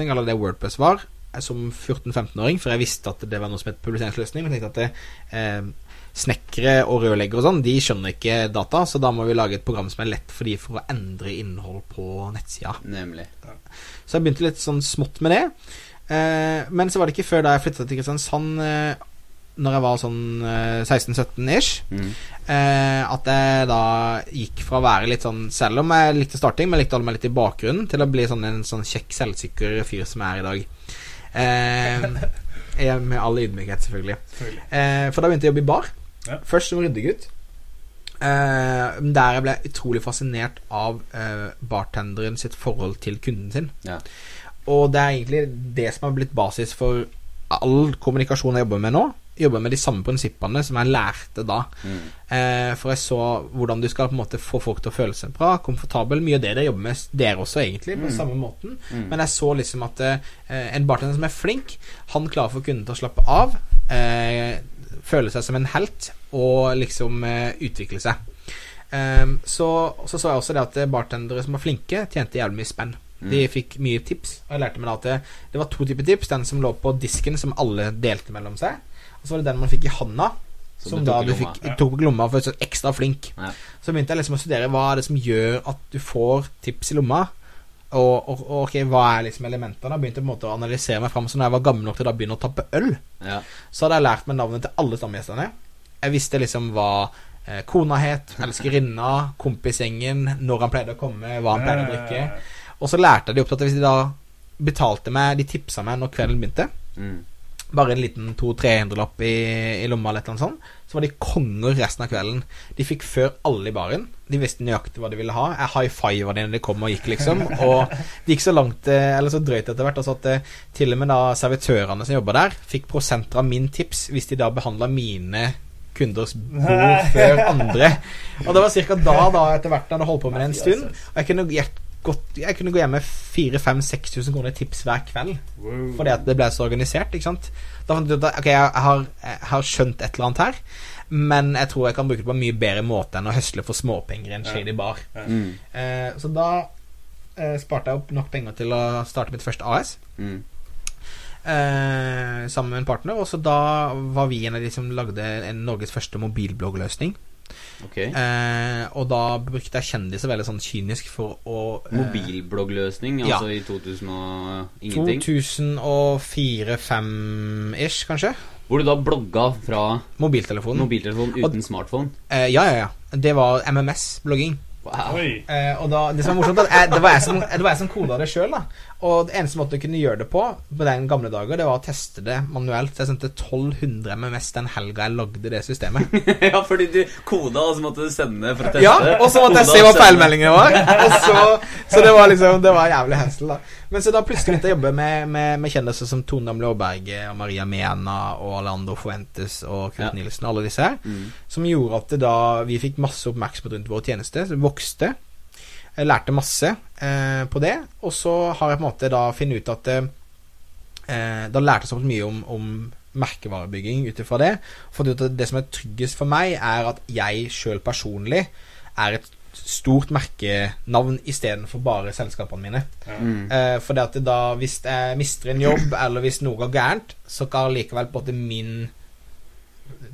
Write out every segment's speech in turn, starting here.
eller det Wordpress var, eh, som 14-15-åring, for jeg visste at det var noe som het publiseringsløsning. Men jeg tenkte at det, eh, snekkere og rørleggere og sånn, de skjønner ikke data, så da må vi lage et program som er lett for de for å endre innhold på nettsida. Nemlig. Så jeg begynte litt sånn smått med det. Eh, men så var det ikke før da jeg flytta til Kristiansand, eh, når jeg var sånn eh, 16-17 ish, Mm. eh, at jeg da gikk fra å være litt sånn Selv om jeg likte starting, men jeg likte å holde meg litt i bakgrunnen, til å bli sånn en sånn kjekk, selvsikker fyr som jeg er i dag. Eh, med all ydmykhet, selvfølgelig. Selvfølgelig. Eh, for da begynte jeg å jobbe i bar. Ja. Først som ryddegutt. Eh, der jeg ble utrolig fascinert av eh, bartenderen sitt forhold til kunden sin. Ja. Og det er egentlig det som har blitt basis for all kommunikasjon jeg jobber med nå. Jobber med de samme prinsippene som jeg lærte da. Mm. Eh, for jeg så hvordan du skal på en måte få folk til å føle seg bra, komfortabel. Mye av det dere jobber med dere også, egentlig, på Mm. samme måten. Mm. Men jeg så liksom at eh, en bartender som er flink, han klarer å få kunden til å slappe av, eh, føle seg som en helt og liksom eh, utvikle seg. Ehm, så, så så jeg også det at bartendere som var flinke, tjente jævlig mye spenn. De Mm. fikk mye tips. Og jeg lærte meg da at det, det var to typer tips. Den som lå på disken, som alle delte mellom seg. Og så var det den man fikk i handa. Som Som du da du fikk, Ja. tok på lomma for å være ekstra flink. Ja. Så begynte jeg liksom å studere hva er det som gjør at du får tips i lomma. Og, og, og ok, hva er liksom elementene? Begynte på en måte å analysere meg fram. Så når jeg var gammel nok til å da begynne å tappe øl, Ja. så hadde jeg lært meg navnet til alle stamgjestene. Jeg visste liksom hva eh, kona het, elskerinna, kompisgjengen, når han pleide å komme, hva han pleide å drikke. Og så lærte jeg de opp til at hvis de da betalte meg De tipsa meg når kvelden begynte, Mm. Bare en liten 200-300-lapp i, i lomma eller annet sånt, så var de konger resten av kvelden. De fikk før alle i baren. De visste nøyaktig hva de ville ha. Jeg high fiva dem når de kom og gikk, liksom. Og det gikk så langt, eh, eller så drøyt etter hvert, altså at eh, til og med da servitørene som jobba der, fikk prosenter av min tips hvis de da behandla mine kunders bord før andre. Og det var ca. da, da etter hvert, da hadde holdt på med det en stund. Og jeg kunne, jeg, gått, jeg kunne gå hjem med 4000-6000 kroner i tips hver kveld. Wow. Fordi at det ble så organisert, ikke sant. Da fant jeg ut at ok, jeg, har, jeg har skjønt et eller annet her, men jeg tror jeg kan bruke det på en mye bedre måte enn å høsle for småpenger i en Ja. shady bar. Mm. Eh, så da eh, sparte jeg opp nok penger til å starte mitt første AS. Mm. Eh, sammen med en partner, og så da var vi en av de som lagde en Norges første mobilbloggløsning. Ok. Eh, og da brukte jeg kjendiser veldig sånn kynisk for å eh, Mobilbloggløsning, ja. altså i 2000 og ingenting. 2004-5-ish, kanskje. Hvor du da blogga fra Mobiltelefonen. mobiltelefon uten smartphone. Eh, ja, ja, ja. Det var MMS-blogging. Wow. Eh, og da, det som var morsomt, at jeg, det var jeg som, det var jeg som koda det sjøl. Og det eneste måten jeg kunne gjøre det på på den gamle dager, det var å teste det manuelt. Så jeg sendte 1200 MMS den helga jeg lagde det systemet. ja, fordi du koda, og så måtte du sende for å teste. Ja, og så måtte jeg se hva feilmeldingene var. Og så, så det var liksom Det var jævlig hassle, da. Men så da plutselig begynte jeg å jobbe med, med, med kjendiser som Tone Damli Aaberge og Maria Mena og Alando Fuentes og Kurt Ja. Nilsen og alle disse her. Mm. Som gjorde at det da vi fikk masse oppmerksomhet rundt vår tjeneste. Så vokste. Jeg lærte masse eh, på det. Og så har jeg på en måte da funnet ut at eh, Da lærte jeg såpass mye om, om merkevarebygging ut ifra det. For det, det som er tryggest for meg, er at jeg sjøl personlig er et stort merkenavn istedenfor bare selskapene mine. Mm. Eh, for det at det da, hvis jeg mister en jobb, eller hvis noe går gærent, så kan likevel på en måte min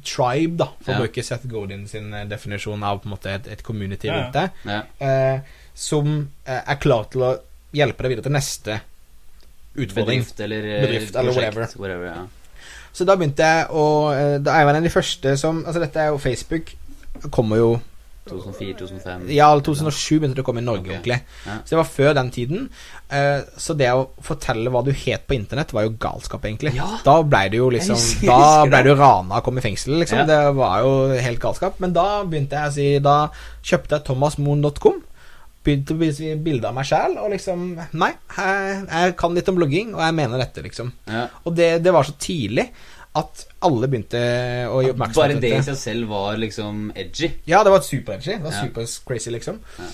tribe, da, for Ja. å bruke Seth Godin sin eh, definisjon av på en måte et, et community Ja, ja. rundt det, Ja. eh, som eh, er klar til å hjelpe deg videre til neste utfordring. Bedrift eller eh, Bedrift eller prosjekt, whatever, ja. Så da begynte jeg å eh, Da er jeg en av de første som Altså, dette er jo Facebook. Kommer jo 2004-2005. Ja, 2007 begynte det å komme i Norge okay. ordentlig. Ja. Så det var før den tiden. Så det å fortelle hva du het på internett, var jo galskap, egentlig. Ja. Da blei du jo liksom Da blei du rana og kom i fengsel, liksom. Ja. Det var jo helt galskap. Men da begynte jeg å si Da kjøpte jeg thomasmoen.com. Begynte å vise bilde av meg sjæl, og liksom Nei, jeg, jeg kan litt om blogging, og jeg mener dette, liksom. Ja. Og det, det var så tidlig at alle begynte å gi oppmerksomhet Bare det i seg selv var liksom edgy. ja, det var super-edgy. Det var Ja. super crazy, liksom. Ja.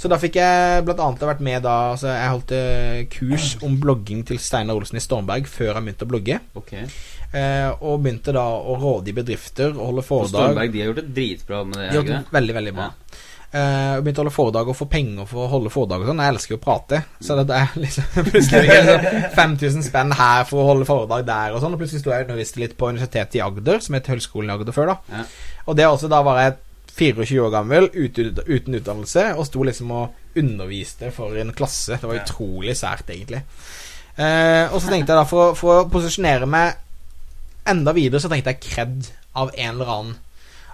Så da fikk jeg blant annet vært med da altså Jeg holdt eh, kurs om blogging til Steinar Olsen i Stormberg før han begynte å blogge. Okay. Eh, og begynte da å råde i bedrifter og holde Og foredrag. Stormberg de har gjort det dritbra med det. De har gjort det veldig, veldig bra. Og begynte å holde foredrag og få penger for å holde foredrag og sånn. Jeg elsker jo å prate, så det er liksom plutselig liksom 5000 spenn her for å holde foredrag der og sånn. Og plutselig sto jeg og underviste litt på Universitetet i Agder, som het Høgskolen i Agder før, da. Ja. Og det også, da var jeg 24 år gammel, uten, uten utdannelse, og sto liksom og underviste for en klasse. Det var utrolig sært, egentlig. Uh, og så tenkte jeg da, for, for å posisjonere meg enda videre, så tenkte jeg kred av en eller annen.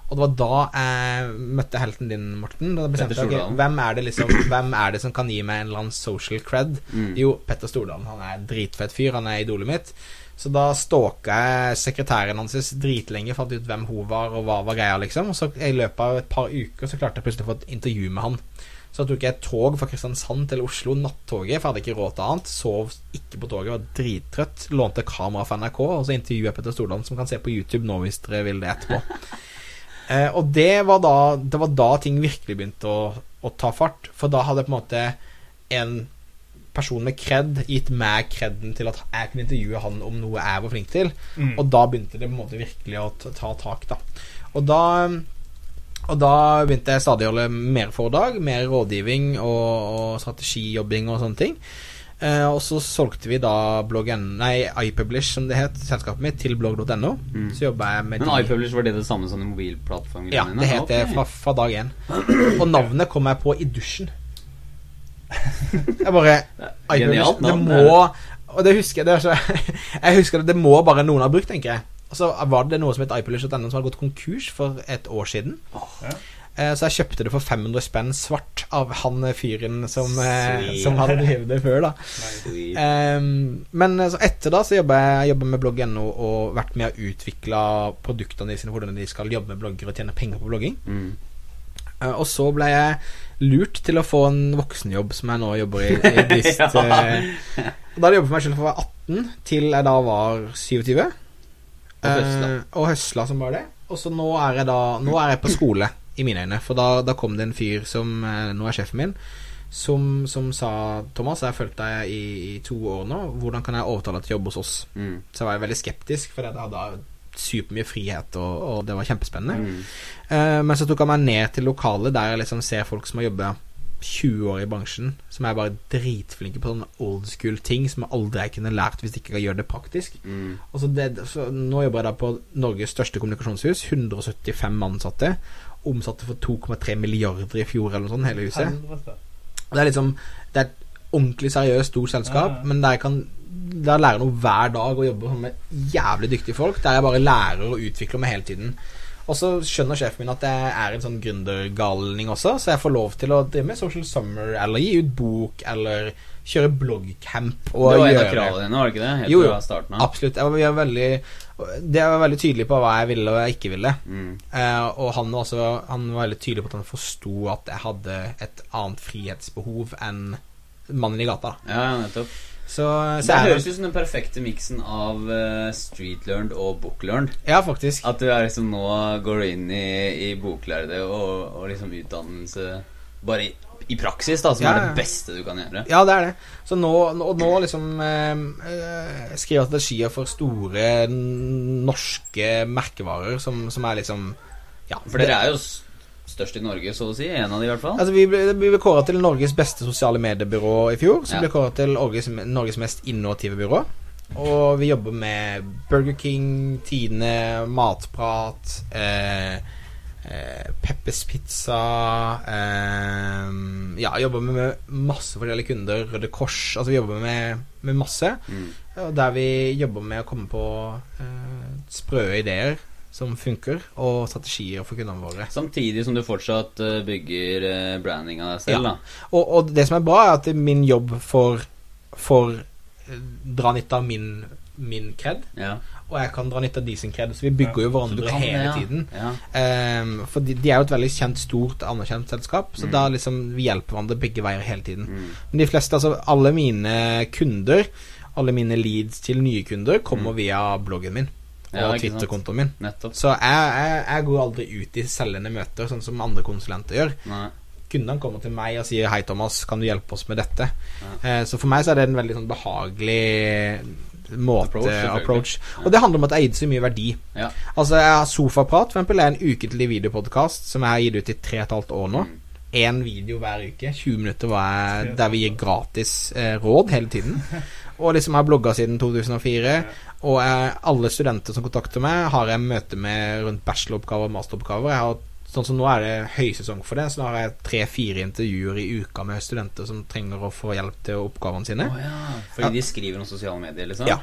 Og det var da jeg møtte helten din, Morten. Da bestemte jeg okay, hvem er det liksom Hvem er det som kan gi meg en eller annen social cred? Mm. Jo, Petter Stordalen. Han er en dritfett fyr. Han er idolet mitt. Så da stalka jeg sekretæren hans dritlenge, fant ut hvem hun var, og hva var greia, liksom. Og så i løpet av et par uker så klarte jeg plutselig å få et intervju med han. Så tok jeg et tog fra Kristiansand til Oslo, nattoget, for jeg hadde ikke råd til annet. Sov ikke på toget, var drittrøtt. Lånte kamera fra NRK, og så intervjuet jeg Petter Stordalen, som kan se på YouTube nå hvis dere vil det etterpå. Eh, og det var, da, det var da ting virkelig begynte å, å ta fart. For da hadde på en måte en person med kred gitt meg kreden til at jeg kunne intervjue han om noe jeg var flink til. Mm. Og da begynte det på en måte virkelig å ta, ta tak, da. Og da og da begynte jeg stadig å holde mer foredrag, mer rådgivning og, og strategijobbing og sånne ting. Eh, og så solgte vi da bloggen Nei, iPublish, som det het, selskapet mitt, til blogg.no. Mm. Så jobba jeg med Men de iPublish, var det det samme som mobilplattformen? Ja, det het det okay. fra, fra dag én. Og navnet kom jeg på i dusjen. Jeg bare Genialt Genialt Det må Og det husker jeg det er så, Jeg husker det, det må bare noen ha brukt, tenker jeg. Og så var det noe som het iPublish.no som hadde gått konkurs for et år siden. Ja. Eh, Så jeg kjøpte det for 500 spenn svart av han fyren som, eh, som hadde drevet det før, da. Ehm, men så etter da så jobber jeg jobber med blogg.no og vært med å utvikle produktene sine, hvordan de skal jobbe med blogger og tjene penger på blogging. Mm. Uh, og så ble jeg lurt til å få en voksenjobb som jeg nå jobber i. i Dist, Ja. uh, da hadde jeg jobbet for meg selv fra jeg var 18 til jeg da var 27. Og høsla. Uh, og høsla som bare det. Og så nå er jeg da Nå er jeg på skole, i mine øyne. For da, da kom det en fyr som eh, nå er sjefen min, som, som sa Thomas, jeg har fulgt deg i, i to år nå. Hvordan kan jeg overtale deg til å jobbe hos oss? Mm. Så jeg var veldig skeptisk, for jeg hadde supermye frihet, og, og det var kjempespennende. Mm. Eh, men så tok han meg ned til lokalet der jeg liksom ser folk som har jobba 20 år i bransjen, som er bare dritflinke på sånne old school ting som jeg aldri kunne lært hvis ikke kan gjøre det praktisk. Mm. Det, så nå jobber jeg da på Norges største kommunikasjonshus. 175 ansatte. Omsatte for 2,3 milliarder i fjor eller noe sånt, hele huset. Det er liksom Det er et ordentlig seriøst stort selskap, Ja, ja. men der jeg kan der lærer noe hver dag og jobber sånn med jævlig dyktige folk. Der jeg bare lærer og utvikler meg hele tiden. Og så skjønner sjefen min at jeg er en sånn gründergalning også, så jeg får lov til å drive med Social Summer eller gi ut bok eller kjøre bloggcamp. Og Det var en av kravene dine, var det ikke det? Helt Jo, jo. fra starten av. Absolutt. Jeg var, jeg var veldig Det var veldig tydelig på hva jeg ville og jeg ikke ville. Mm. Eh, og han var, også, han var veldig tydelig på at han forsto at jeg hadde et annet frihetsbehov enn mannen i gata. Ja, nettopp. Så, så Det høres ut som den perfekte miksen av uh, streetlearned og booklearned. Ja, faktisk. At du liksom nå går inn i, i boklærde og, og liksom utdannelse bare i, i praksis, da, som Ja, er det beste du kan gjøre. Ja, det er det. Så nå, nå, nå liksom eh, eh, skriver strategier for store norske merkevarer som, som er liksom Ja, For dere er jo størst i Norge, så å si. En av de, i hvert fall. Altså, vi ble, vi ble kåret til Norges beste sosiale mediebyrå i fjor. Som Ja. ble kåret til Norges, Norges mest innovative byrå. Og vi jobber med Burger King, Tine, Matprat, eh, eh, Peppers Pizza eh, Ja, jobber med, masse forskjellige kunder. Røde Kors. Altså, vi jobber med, med masse. Mm. Og Der vi jobber med å komme på eh, sprø ideer som funker, og strategier for kundene våre. Samtidig som du fortsatt eh, bygger uh, branding av deg selv, Ja. da. Og, og det som er bra, er at min jobb får, får eh, dra nytte av min, min cred. Ja. Og jeg kan dra nytte av de sin kred. Så vi bygger jo Så du hverandre kan hele ja. tiden. Ja. Ehm, for de, de er jo et veldig kjent, stort, anerkjent selskap, så Mm. da liksom vi hjelper hverandre begge veier hele tiden. Mm. Men de fleste, altså alle mine kunder, alle mine leads til nye kunder, kommer via bloggen min og Mm. Ja. Twitter-kontoen min. Nettopp. Så jeg, jeg, jeg går aldri ut i selgende møter, sånn som andre konsulenter gjør. Nei. Kundene kommer til meg og sier 'Hei, Thomas, kan du hjelpe oss med dette?' Eh, så for meg så er det en veldig sånn behagelig måte Approach, approach. Og det handler om at jeg har gitt så mye verdi. Ja. Altså, jeg har Sofaprat, for eksempel, er en ukentlig videopodkast som jeg har gitt ut i tre og et halvt år nå. Mm. én video hver uke. 20 minutter var jeg, der vi gir gratis eh, råd hele tiden. Og liksom har blogga siden 2004. Og jeg, alle studenter som kontakter meg, har jeg møte med rundt bacheloroppgaver og masteroppgaver. Jeg har Sånn som Nå er det høysesong for det, så nå har jeg tre-fire intervjuer i uka med studenter som trenger å få hjelp til oppgavene sine. Oh, ja. Fordi de skriver om sosiale medier, liksom? Ja.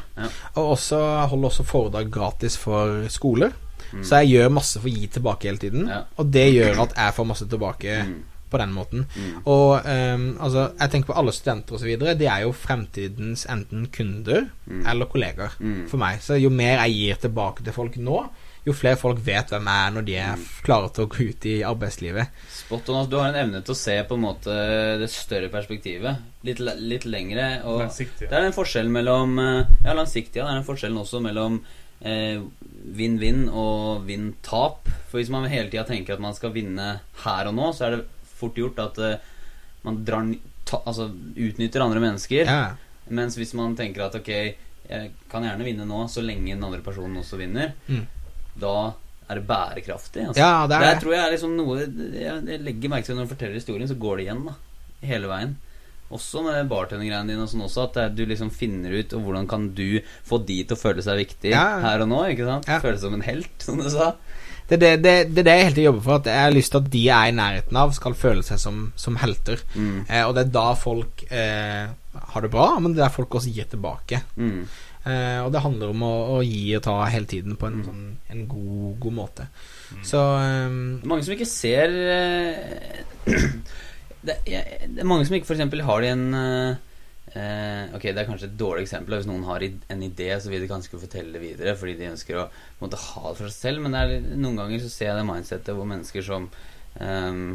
Og også, holder også foredrag gratis for skoler. Så jeg gjør masse for å gi tilbake hele tiden. Ja. Og det gjør at jeg får masse tilbake Mm. på den måten. Mm. Og um, altså, jeg tenker på alle studenter osv. De er jo fremtidens enten kunder Mm. eller kollegaer Mm. for meg. Så jo mer jeg gir tilbake til folk nå, jo flere folk vet hvem jeg er når de er klare til å gå ut i arbeidslivet. Spot on. Altså, du har en evne til å se på en måte det større perspektivet. Litt, litt lengre. Og Langsiktig, ja. det er en forskjell mellom eh, Ja, langsiktig. Ja, det er en forskjell også mellom eh, vinn-vinn og vinn-tap. For hvis man hele tida tenker at man skal vinne her og nå, så er det fort gjort at eh, man drar, ta, altså, utnytter andre mennesker. Ja. Mens hvis man tenker at ok, jeg kan gjerne vinne nå, så lenge den andre personen også vinner, Mm. Da er det bærekraftig. Altså. Ja, det er det. tror jeg er liksom noe Jeg, legger merke til når du forteller historien, så går det igjen, da. Hele veien. Også med bartendergreiene dine og sånn også, at du liksom finner ut hvordan kan du få de til å føle seg viktig Ja. her og nå, ikke sant? Ja. Føle seg som en helt, som du sa. Det er det, det, det det jeg hele tiden jobber for. At jeg har lyst til at de jeg er i nærheten av, skal føle seg som, som helter. Mm. Eh, og det er da folk eh, har det bra, men det er folk også gir tilbake. Mm. Eh, og det handler om å, å gi og ta hele tiden på en, Mm. sånn, en god, god måte. Så um, mange som ikke ser eh, det, er, det er mange som ikke f.eks. har de en eh, Ok, det er kanskje et dårlig eksempel. Hvis noen har en idé, så vil de kanskje fortelle det videre fordi de ønsker å måte, ha det for seg selv. Men er, noen ganger så ser jeg det mindsettet hvor mennesker som um,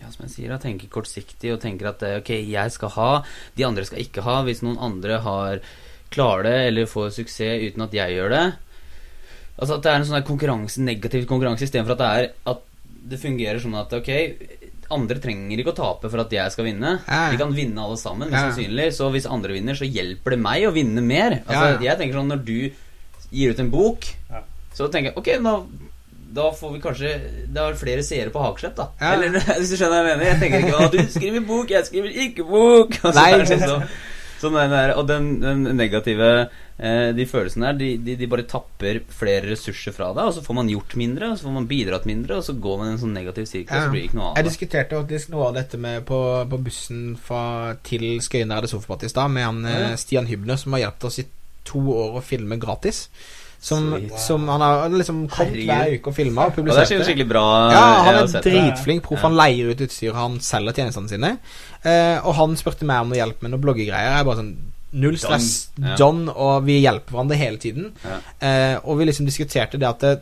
ja, som jeg sier, da, tenker kortsiktig og tenker at ok, jeg skal ha, de andre skal ikke ha. Hvis noen andre har klarer det eller får suksess uten at jeg gjør det, Altså at det er en sånn konkurranse, negativ konkurranse istedenfor at det er at det fungerer sånn at ok, andre trenger ikke å tape for at jeg skal vinne. Ja. Vi kan vinne alle sammen, mest Ja. sannsynlig. Så hvis andre vinner, så hjelper det meg å vinne mer. Altså, Ja. Jeg tenker sånn når du gir ut en bok, Ja. så tenker jeg ok, da, da får vi kanskje Det er flere seere på Hakslett, da. Ja. Eller hvis du skjønner hva jeg mener. Jeg tenker ikke at du skriver bok, jeg skriver ikke bok. Og så Nei, det der, og den, den negative eh, De følelsene der, de, de, de bare tapper flere ressurser fra deg, og så får man gjort mindre, og så får man bidratt mindre, og så går man i en sånn negativ sirkel, og så blir det ikke noe av Jeg diskuterte faktisk noe av dette med på, på bussen fra, til Skøyen sofaparty i stad, med han eh, Ja. Stian Hybner, som har hjulpet oss i to år å filme gratis. Som, Sweet. som han har liksom kommet Herregud. hver uke og filma og det er publisert. Ja, han er dritflink proff. Han leier ut utstyr, han selger tjenestene sine. Eh, og han spurte meg om å hjelpe med noen bloggegreier. Jeg bare sånn Null stress, Done. Ja. John, og vi hjelper hverandre hele tiden. Ja. Eh, og vi liksom diskuterte det at det,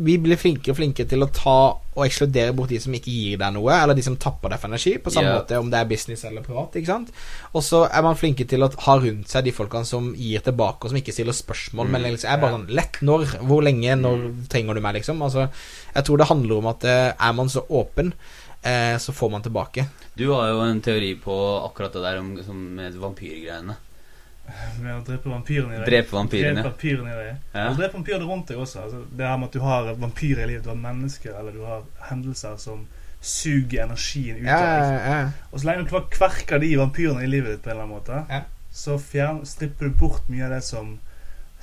vi blir flinkere og flinkere til å ta og ekskludere bort de som ikke gir deg noe, eller de som tapper deg for energi, på samme yeah. måte om det er business eller privat. ikke sant? Og så er man flinke til å ha rundt seg de folkene som gir tilbake, og som ikke stiller spørsmål, men liksom er bare sånn Lett når? Hvor lenge? Når trenger du meg, liksom? Altså, jeg tror det handler om at eh, er man så åpen, eh, så får man tilbake. Du har jo en teori på akkurat det der om, som med vampyrgreiene. Med å drepe vampyrene i deg. Drepe vampyrene. Drepe vampyrene i deg. Ja. Og drepe vampyrene rundt deg også. Altså, det her med at du har vampyrer i livet. Du har mennesker, eller du har hendelser som suger energien ut Ja, av deg. ja, ja. Og så lenge du kverker de vampyrene i livet ditt på en eller annen måte, Ja. så fjern, stripper du bort mye av det som,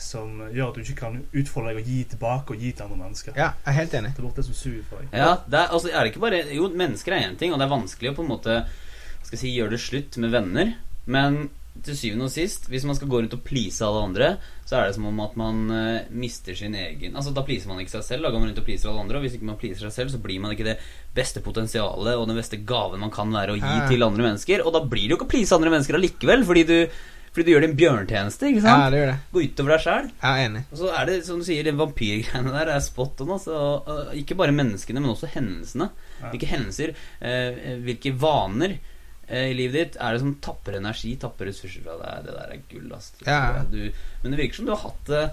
som gjør at du ikke kan utfolde deg og gi tilbake og gi til andre mennesker. ja, jeg er helt enig. Det er det som suger for deg. Ja, det er, altså, er det ikke bare Jo, mennesker er én ting, og det er vanskelig å på en måte skal jeg si, gjøre det slutt med venner. Men til syvende og sist, hvis man skal gå rundt og please alle andre, så er det som om at man uh, mister sin egen Altså Da pleaser man ikke seg selv. Da går man rundt og pleaser alle andre. Og hvis ikke man pleaser seg selv, så blir man ikke det beste potensialet og den beste gaven man kan være å gi Ja. til andre mennesker. Og da blir det jo ikke å please andre mennesker allikevel, fordi du, fordi du gjør det en bjørntjeneste. Ikke sant? Ja, det gjør det. Gå utover deg sjæl. Er enig. Og så er det, som du sier, de vampyrgreiene der er spot on. Altså. Og, og Ikke bare menneskene, men også hendelsene. Ja. Hvilke hendelser, eh, hvilke vaner eh, i livet ditt er det som tapper energi, tapper ressurser fra deg. Det der er gull, ass. Ja. Du, men det virker som du har hatt det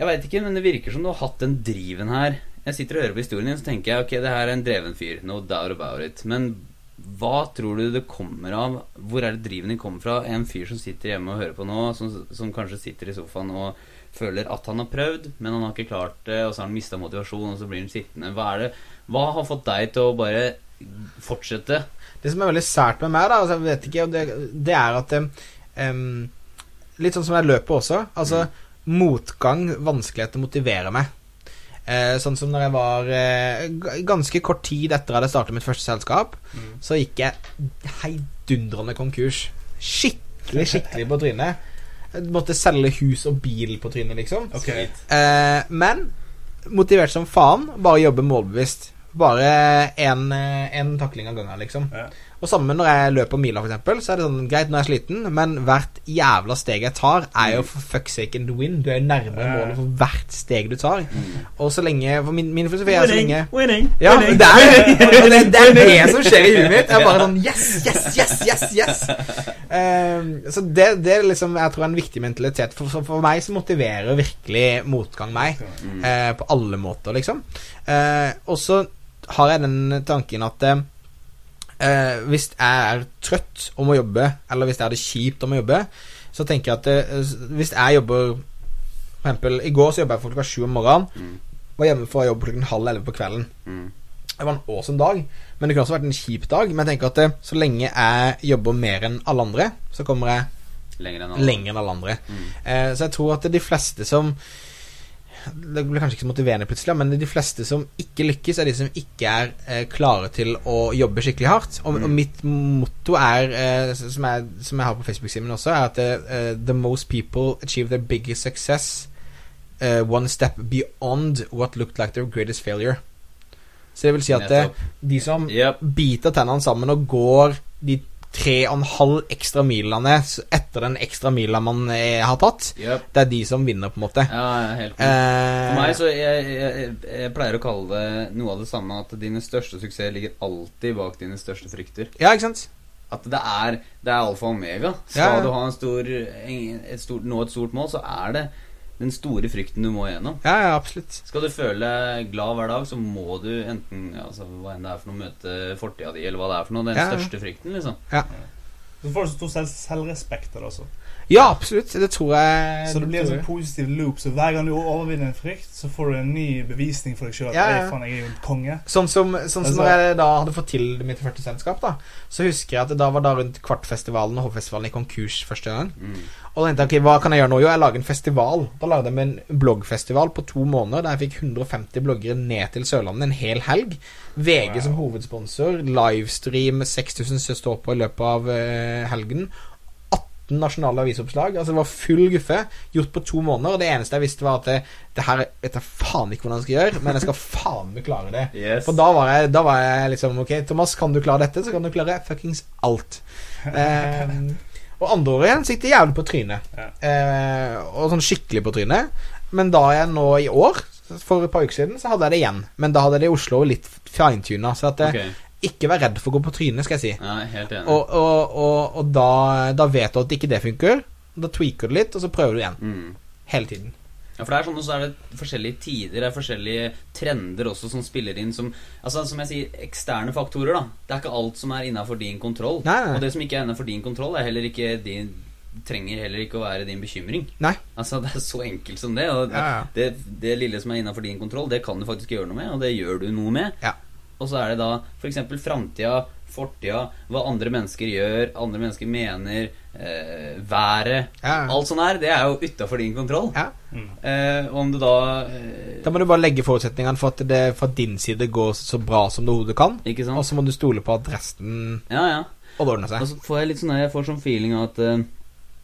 Jeg veit ikke, men det virker som du har hatt den driven her. Jeg sitter og hører på historien din, så tenker jeg ok, det her er en dreven fyr. No doubt about it. Men Hva tror du det kommer av Hvor er det driven din kommer fra? En fyr som sitter hjemme og hører på nå, som, som kanskje sitter i sofaen og føler at han har prøvd, men han har ikke klart det, og så har han mista motivasjon, og så blir han sittende. Hva er det Hva har fått deg til å bare fortsette? Det som er veldig sært med meg, da, altså, jeg vet ikke, det, det er at um, Litt sånn som jeg løper også. Altså, motgang, vanskelighet til å motivere meg. Eh, sånn som når jeg var eh, ganske kort tid etter at jeg startet mitt første selskap, Mm. så gikk jeg heidundrende konkurs. Skikkelig, skikkelig på trynet. Jeg måtte selge hus og bil på trynet, liksom. Okay. Eh, men motivert som faen. Bare jobbe målbevisst. Bare én takling av gangen, liksom. Ja. Og samme når jeg løper miler, for eksempel, så er det sånn greit, nå er jeg sliten, men hvert jævla steg jeg tar, er jo for fuck's sake and win. Du er jo nærmere målet for hvert steg du tar. Og så lenge For min, min filosofi er så lenge winning, ja, det er, det, det er det som skjer i huet mitt. Jeg er bare sånn Yes, yes, yes, yes, yes. um, så det, det er liksom jeg tror er en viktig mentalitet. For, for, for meg så motiverer virkelig motgang meg. Mm. eh, på alle måter, liksom. Uh, og så har jeg den tanken at eh, eh, hvis jeg er trøtt og må jobbe, eller hvis jeg har det kjipt og må jobbe, så tenker jeg at eh, hvis jeg jobber For eksempel, i går så jobba jeg fra klokka sju om morgenen. Mm. Var hjemme for å jobbe klokken halv elleve på kvelden. Mm. Det var en awesome dag, men det kunne også vært en kjip dag. Men jeg tenker at eh, så lenge jeg jobber mer enn alle andre, så kommer jeg Lenger enn alle. lenger enn alle andre. Mm. Eh, så jeg tror at de fleste som Det blir kanskje ikke så motiverende plutselig, men de fleste som ikke lykkes, er de som ikke er eh, klare til å jobbe skikkelig hardt. Og, Mm. og mitt motto er, eh, som, jeg, som jeg har på Facebook-simen også, er at eh, The most people achieve their biggest success eh, one step beyond what looked like their greatest failure. Så det vil si at det, de som Yep. biter tennene sammen og går de tre og en halv ekstra milene etter den ekstra mila man eh, har tatt, Yep. det er de som vinner, på en måte. Ja, helt. Eh, For meg så jeg, jeg, jeg, pleier å kalle det noe av det samme at dine største suksesser ligger alltid bak dine største frykter. Ja, ikke sant? At det er, det er alfa og omega. Skal ja. du ha en stor, en- et stort, nå et stort mål, så er det den store frykten du må gjennom. Ja, ja, absolutt. Skal du føle deg glad hver dag, så må du enten altså, Hva enn det er for noe, møte fortida di, eller hva det er for noe. Den Ja, ja. største frykten, liksom. Ja. Så får du så stor selv selvrespekt av det også. Ja, absolutt. Det tror jeg Så det blir en sånn positiv loop. Så hver gang du overvinner en frykt, så får du en ny bevisning for deg sjøl. Ja, ja. Faen, jeg er jo en konge. Sånn som, sånn som Altså- når jeg da hadde fått til mitt første selskap, da, så husker jeg at det da var da rundt Kvartfestivalen og Hovfestivalen i konkurs første gang. Mm. Og da tenkte jeg, ok, hva kan jeg gjøre nå? Jo, jeg lager en festival. Da lagde jeg en bloggfestival på to måneder der jeg fikk 150 bloggere ned til Sørlandet en hel helg. VG Wow. som hovedsponsor. Livestream 6000 som står på i løpet av eh, helgen. 18 nasjonale avisoppslag. Altså Det var full guffe. Gjort på to måneder. Og det eneste jeg visste, var at det, det her vet jeg faen ikke hvordan jeg skal gjøre, men jeg skal faen meg klare det. Yes. For da var, jeg, da var jeg liksom Ok, Thomas, kan du klare dette, så kan du klare fuckings alt. Eh, og andre året igjen så jævlig på trynet. Ja. Eh, og sånn skikkelig på trynet. Men da jeg nå i år, for et par uker siden, så hadde jeg det igjen. Men da hadde jeg det i Oslo litt fintuna. Så at det Ok. Ikke vær redd for å gå på trynet, skal jeg si. Ja, helt enig. Og, og, og, og da, da vet du at ikke det funker. Da tweaker du litt, og så prøver du igjen. Mm. Hele tiden. Ja, for det er sånn, og så er det forskjellige tider, det er forskjellige trender også som spiller inn som Altså, som jeg sier, eksterne faktorer, da. Det er ikke alt som er innafor din kontroll. Nei, nei. Og det som ikke er innafor din kontroll, er heller ikke din trenger heller ikke å være din bekymring. Nei. Altså, Det er så enkelt som det. Og Ja, ja. det, det lille som er innafor din kontroll, det kan du faktisk gjøre noe med, og det gjør du noe med. Ja. Og så er det da f.eks. framtida, fortida, hva andre mennesker gjør, andre mennesker mener, eh, været Ja. Alt sånt her, det er jo utafor din kontroll. Ja. Mm. Eh, om du da eh, Da må du bare legge forutsetningene for at det fra din side går så bra som det hodet kan. Og så må du stole på at resten Ja, ja. Og det ordner Og seg. så får jeg litt sånn Jeg får sånn feeling av at eh,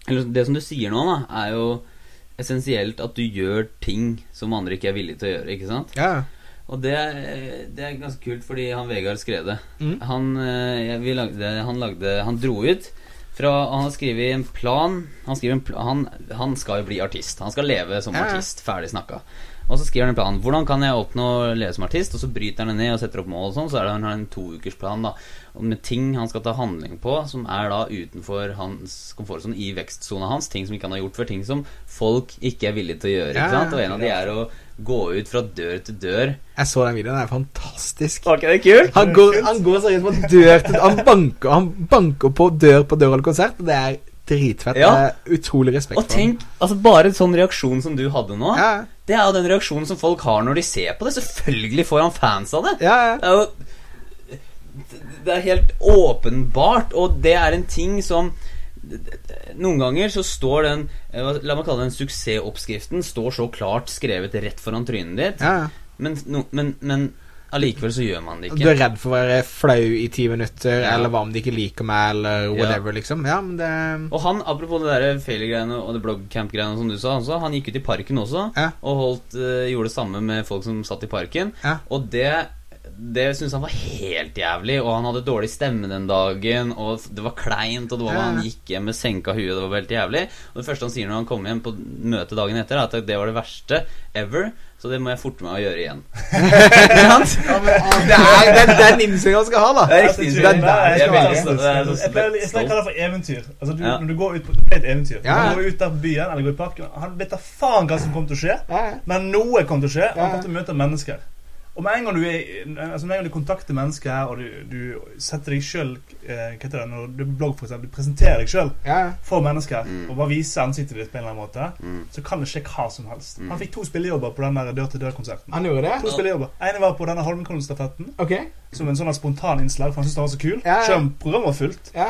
Eller det som du sier nå, da, er jo essensielt at du gjør ting som andre ikke er villige til å gjøre. Ikke sant? Ja. Og det, det er ganske kult, fordi han Vegard Skrede Mm. han, eh, jeg- vi lagde, han lagde Han dro ut fra Han har skrevet en plan Han, en pl han, han skal jo bli artist. Han skal leve som artist. Ferdig snakka. Og så skriver han en plan. Hvordan kan jeg oppnå leve som artist? Og så bryter han det ned og setter opp mål og sånn. Så er det han har en toukersplan med ting han skal ta handling på, som er da utenfor hans komfortsone, i vekstsona hans. Ting som ikke han har gjort før. Ting som folk ikke er villige til å gjøre. Ja, Ikke sant? Og en av de er å gå ut fra dør til dør. Jeg så den videoen, den er fantastisk. Okay, det er kult? Han går, han går seriøst fra dør til Han banker, han banker på dør på dør eller konsert, det er dritfett. Ja. Det er utrolig respekt Og tenk, altså bare en sånn reaksjon som du hadde nå, Ja, det er jo den reaksjonen som folk har når de ser på det. Selvfølgelig får han fans av det. ja, ja. Det er jo Det er helt åpenbart, og det er en ting som Noen ganger så står den eh, La meg kalle den suksessoppskriften står så klart skrevet rett foran trynet ditt, ja. ja. men, no, men, men allikevel så gjør man det ikke. Du er redd for å være flau i ti minutter, Ja. eller hva om de ikke liker meg, eller whatever, liksom. Ja, men det Og han, apropos det der failure-greiene og det bloggcamp-greiene som du sa, også, han gikk ut i parken også Ja. og holdt, uh, gjorde det samme med folk som satt i parken. Ja. Og det det syntes han var helt jævlig, og han hadde dårlig stemme den dagen. Og det var kleint, og det var Ja. han gikk hjem med senka huet. Det var helt jævlig. Og det første han sier når han kommer hjem på møtet dagen etter, er at det var det verste ever. Så det må jeg forte meg å gjøre igjen. Ja, men, det er den, den innstillingen han skal ha, da. Det er riktig. er jeg er er kaller det for eventyr. Altså du, Ja. Når du går ut på et eventyr Ja. Når du går ut der på byen eller går i parken Han vet da faen hva som kommer til å skje, men noe kommer til å skje. Ja. Han kommer til å møte mennesker. Og med en gang du, er, altså en gang du kontakter mennesker, og du, du setter deg sjøl eh, Hva heter det når du blogg, for eksempel, du presenterer deg sjøl ja. for mennesker Mm. og bare viser ansiktet ditt på en eller annen måte, Mm. så kan det skje hva som helst. Mm. Han fikk to spillejobber på den der dør-til-dør-konserten. Han gjorde det? To spillejobber. ene var på denne Holmenkollen-stafetten, Ok. som en sånn spontan innslag, for han syntes det var så kul. Ja, ja. Selv om programmet var fullt. Ja.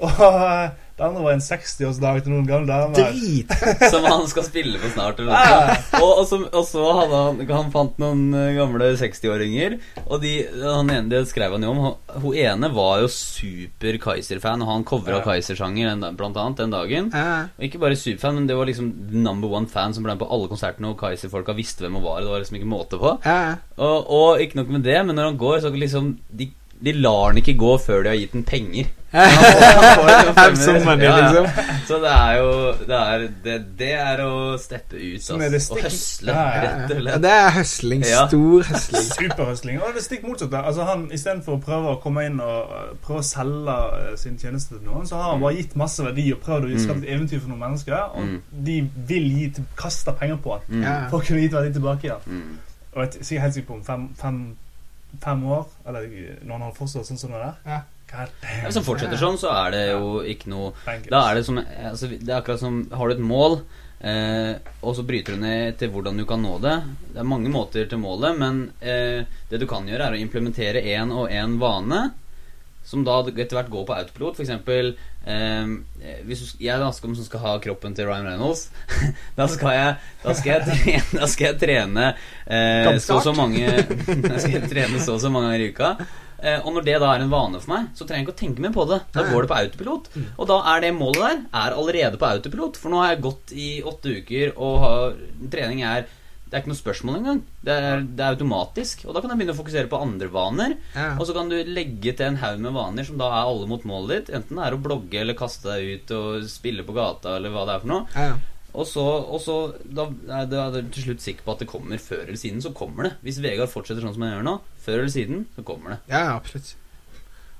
Og eh, det andre var en 60-årsdag til noen gamle damer. Drit! Som han skal spille på snart. Eller noe. og, og, så, og så hadde han Han fant noen eh, gamle 60-åringer. Og de, han ene det skrev han jo om. Hun ene var jo super Kaiser-fan, og han covra Ja. Kaiser-sanger blant annet den dagen. Ja. Og ikke bare superfan, men det var liksom number one fan som ble med på alle konsertene, og Kaiser-folka visste hvem hun var. Det var liksom ikke måte på. Ja. Og, og ikke nok med det, men når han går, så liksom De, de lar den ikke gå før de har gitt den penger. Money, Ja, ja. liksom. Så det er jo Det er, det, det er å steppe ut, det. Og høsle, Ja, ja, ja. rett og Ja, det er høsling. Ja. Stor høsling. Superhøsling. Og det er stikk motsatt. der. Altså han, Istedenfor å prøve å komme inn og uh, prøve å selge uh, sin tjeneste til noen, så har han bare gitt masse verdi og prøvd å skape et eventyr for noen mennesker. Og Mm. de vil gi kaste penger på han Mm. Ja. for å kunne gi verdi tilbake igjen. Mm. Og jeg er helt sikker på om fem, fem, fem år, eller når han forstått sånn som det der Ja. Hvis han fortsetter sånn, så er det jo ikke noe Da er det som altså, Det er akkurat som Har du et mål, eh, og så bryter du ned til hvordan du kan nå det. Det er mange måter til målet, men eh, det du kan gjøre, er å implementere én og én vane. Som da etter hvert går på autopilot. For eksempel eh, Hvis du, jeg ganske om som skal ha kroppen til Ryan Reynolds, da skal jeg Da skal jeg trene, da skal jeg trene eh, så og så mange Da skal jeg trene så og så mange ganger i uka. Eh, og når det da er en vane for meg, så trenger jeg ikke å tenke mer på det. Da går det på autopilot. Og da er det målet der er allerede på autopilot. For nå har jeg gått i åtte uker, og har, trening er Det er ikke noe spørsmål engang. Det er, det er automatisk. Og da kan jeg begynne å fokusere på andre vaner. Ja. Og så kan du legge til en haug med vaner som da er alle mot målet ditt. Enten det er å blogge eller kaste deg ut og spille på gata eller hva det er for noe. Ja. Og så, og så da er du du til slutt sikker på at det kommer før eller siden. Så kommer det. Hvis Vegard fortsetter sånn som han gjør nå, før eller siden, så kommer det. Ja, ja, absolutt.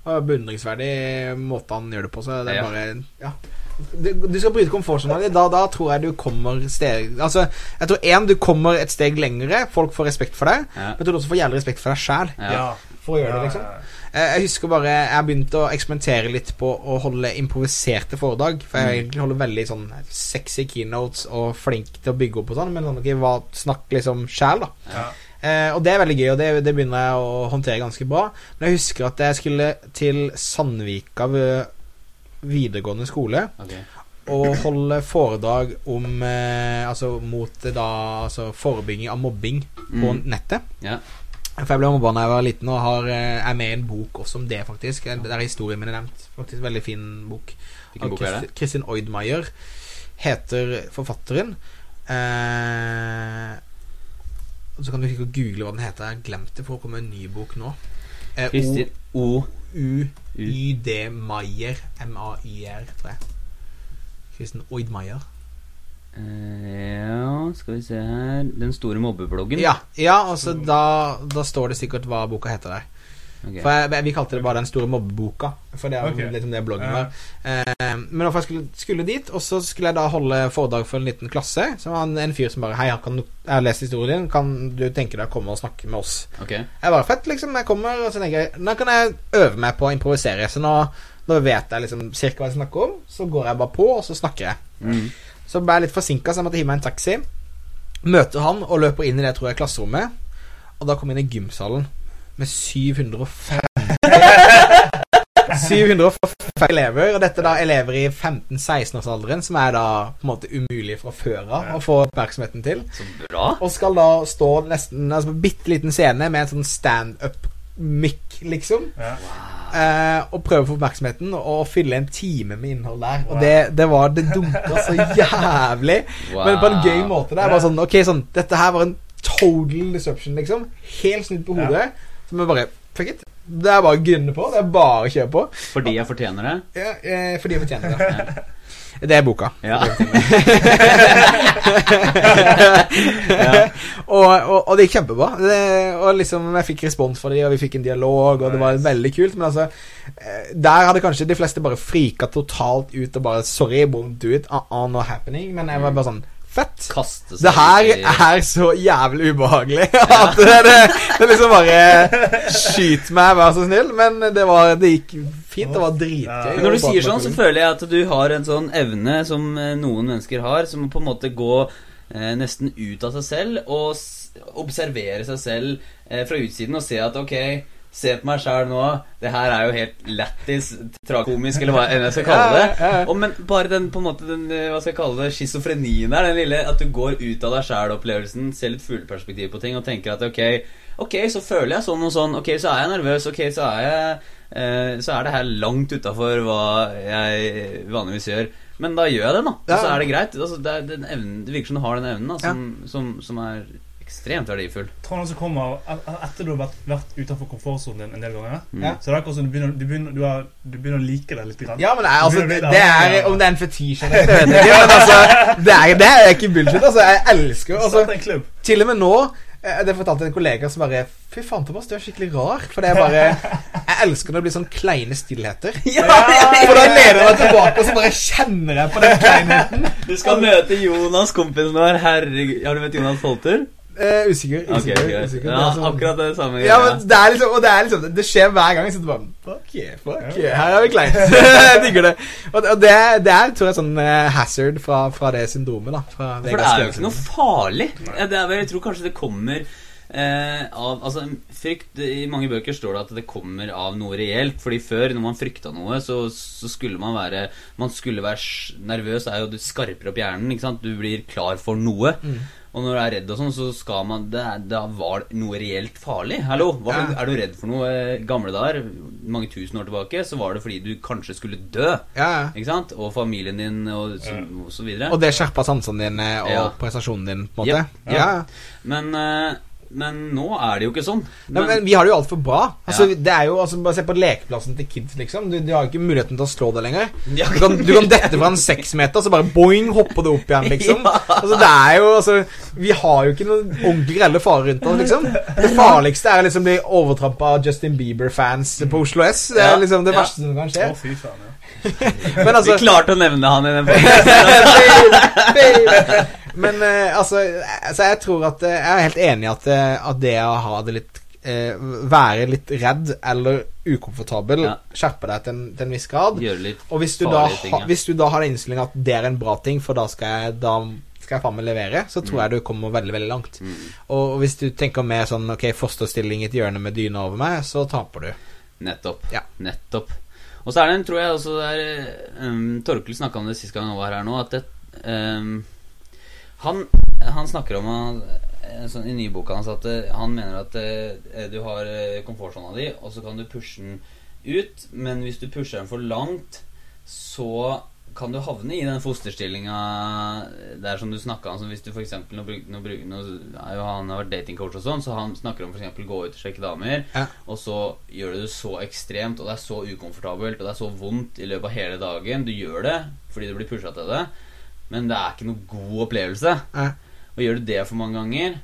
Beundringsverdig måte han gjør det på. Så det er Ja. bare Ja. Du, du skal bryte komfortsonen din. Da, da tror jeg du kommer steg Altså, jeg tror én, du kommer et steg lengre. Folk får respekt for deg. Ja. Men jeg tror du også får jævlig respekt for deg sjæl. Ja. For å gjøre det, liksom. Jeg husker bare Jeg har begynt å eksperimentere litt på å holde improviserte foredrag. For jeg egentlig holder veldig sånn sexy keynotes og flink til å bygge opp og sånn, men sånn, okay, hva, snakk liksom sjæl, da. Ja. Eh, og det er veldig gøy, og det, det begynner jeg å håndtere ganske bra. Men jeg husker at jeg skulle til Sandvika videregående skole Okay. og holde foredrag om eh, Altså mot eh, da Altså forebygging av mobbing på Mm. nettet. Yeah. For jeg ble mobba da jeg var liten, og har, eh, er med i en bok også om det, faktisk. Der er historien min er nevnt. Faktisk Veldig fin bok. Hvilken bok er det? Kristin- Kristin Oidmeier heter forfatteren. Eh, og så kan du ikke google hva den heter. Jeg har glemt det, for det kommer en ny bok nå. Eh, O. O-U-Y-D Maier. M-A-Y-R, tror jeg. Kristin Oidmaier. Eh, ja, skal vi se her Den store mobbebloggen. Ja, ja altså da, da står det sikkert hva boka heter der. Ok. For jeg, Vi kalte det bare Den store mobbeboka. For det er okay. litt om det bloggen Ja. var. Eh, men jeg skulle, skulle dit, og så skulle jeg da holde foredrag for en liten klasse. Så var han en fyr som bare Hei, kan jeg har lest historien din, kan du tenke deg å komme og snakke med oss? Ok. Jeg bare fett, liksom. Jeg kommer, og så tenker jeg Nå kan jeg øve meg på å improvisere. Så nå, nå vet jeg liksom cirka hva jeg snakker om. Så går jeg bare på, og så snakker jeg. Mm. Så ble jeg litt forsinka, så jeg måtte hive meg en taxi. Møter han og løper inn i det tror jeg klasserommet. Og da kom jeg inn i gymsalen med 705 705 elever. Og dette er da elever i 15-16-årsalderen, som er da på en måte umulig fra før av å få oppmerksomheten til. Så bra. Og skal da stå nesten altså på bitte liten scene med en sånn standup-mic, liksom. Ja. Eh, og prøve å få oppmerksomheten og fylle en time med innhold der. Og det, det var Det dunka så jævlig. Men på en gøy måte. Det er bare sånn Ok, sånn Dette her var en total disruption, liksom. Helt snudd på hodet. Så vi bare Fuck it. Det er bare å gunne på. Det er bare å kjøre på. Fordi jeg fortjener det. Ja, eh, fordi jeg fortjener det. Det er boka. Ja. og, og, og det gikk kjempebra. Det, og liksom Jeg fikk respons for dem, og vi fikk en dialog, og det var veldig kult. Men altså eh, Der hadde kanskje de fleste bare frika totalt ut og bare Sorry, won't do it. Uh -uh, not happening. Men jeg var bare sånn Fett. Kaste seg Det her i- er så jævlig ubehagelig at det, det, det liksom bare Skyt meg, vær så snill. Men det, var, det gikk fint. Det var dritgøy. Men når du sier sånn, så føler jeg at du har en sånn evne som eh, noen mennesker har, som på en måte gå eh, nesten ut av seg selv og s observere seg selv eh, fra utsiden og se at ok, se på meg sjæl nå, det her er jo helt lættis, trakomisk, eller hva enn jeg skal kalle det. Ja, ja, ja. Og, men bare den på en måte den, eh, hva skal jeg kalle det, schizofrenien der, den lille at du går ut av deg sjæl-opplevelsen, ser litt fugleperspektiv på ting og tenker at ok, ok, så føler jeg sånn og sånn, ok, så er jeg nervøs, ok, så er jeg eh, Så er det her langt utafor hva jeg vanligvis gjør. Men da gjør jeg det, da. Og så er det greit. Altså, det, er evnen, det virker som du har den evnen da, som, som, som er ekstremt verdifull. Tror som kommer etter du har vært, vært utenfor komfortsonen din en del ganger. Mm. Så det er akkurat som du begynner, du begynner, du er, du begynner å like det litt. Grann. Ja, men det er, altså, det, det er Om det er en fetisj eller ikke, jeg ikke. Altså, det er, det er ikke bullshit. Altså, jeg elsker altså. Til og med nå eh, Det fortalte en kollega som bare Fy faen, Thomas, du er skikkelig rar. For det er bare Jeg elsker når det blir sånn kleine stillheter. Ja For da leder jeg meg tilbake, og så bare kjenner jeg på den kleinheten. Du skal møte Jonas, kompisen vår. Herregud. Har du møtt Jonas Folter? Eh, usikker. Usikker, okay, usikker. Ja, sånn- akkurat det samme. Ja, men det er liksom Og det er liksom Det skjer hver gang. Så du bare Fuck yeah, fuck yeah. Her er vi kleint. jeg digger det. Og, og det, det er tror jeg sånn eh, hazard fra, fra det syndromet, da. Fra For det er jo ikke noe farlig. Ja, Det er vel, jeg tror kanskje det kommer eh, av Altså, frykt I mange bøker står det at det kommer av noe reelt. Fordi før, når man frykta noe, så, så skulle man være Man skulle være nervøs, er jo du skarper opp hjernen. ikke sant? Du blir klar for noe. Mm. Og når du er redd og sånn, så skal man det, Da var det noe reelt farlig. Hallo, hva, Ja. er du redd for noe eh, gamle dager? Mange tusen år tilbake så var det fordi du kanskje skulle dø. Ja, ja. Ikke sant? Og familien din og så, og så videre. Og det skjerpa sansene dine og Ja. prestasjonen din, på en måte. Ja. Men, eh, men nå er det jo ikke sånn. Nei, men vi har det jo altfor bra. Altså, det er jo, altså, Bare se på lekeplassen til kids, liksom. Du, du har jo ikke muligheten til å slå det lenger. Du kan, du kan dette fra en seksmeter, så bare boing, hopper du opp igjen, liksom. Altså, det er jo, altså Vi har jo ikke noen ordentlig grelle farer rundt oss, liksom. Det farligste er å liksom bli overtrampa av Justin Bieber-fans på Oslo S. Det er liksom det verste som kan skje. Å, fy faen, ja. Men altså Vi klarte å nevne han i den podkasten. Men eh, altså Så jeg tror at eh, Jeg er helt enig i at, at det å ha det litt eh, Være litt redd eller ukomfortabel Ja. skjerper deg til en, til en viss grad. Og hvis du, da, ting, ja. ha, hvis du da har den innstillingen at det er en bra ting, for da skal jeg, da skal jeg faen meg levere, så tror jeg du kommer veldig, veldig langt. Mm. Og hvis du tenker mer sånn Ok, fosterstilling i et hjørne med dyne over meg, så taper du. Nettopp. Ja. Nettopp. Og så er det en, tror jeg også det er um, Torkel snakka om det sist gang han var her nå, at det um, han, han snakker om uh, sånn, i nyboka hans at uh, han mener at uh, du har komfortsona di, og så kan du pushe den ut, men hvis du pusher den for langt, så kan du havne i den fosterstillinga der som du snakka om. Som hvis du for eksempel, nå, bruk, nå, bruk, nå er han har vært datingcoach og sånn, så han snakker om eksempel gå ut og sjekke damer. Ja. Og så gjør du det så ekstremt, og det er så ukomfortabelt, og det er så vondt i løpet av hele dagen. Du gjør det fordi du blir pusha til det. men det er ikke noe god opplevelse. Ja. Og gjør du det for mange ganger,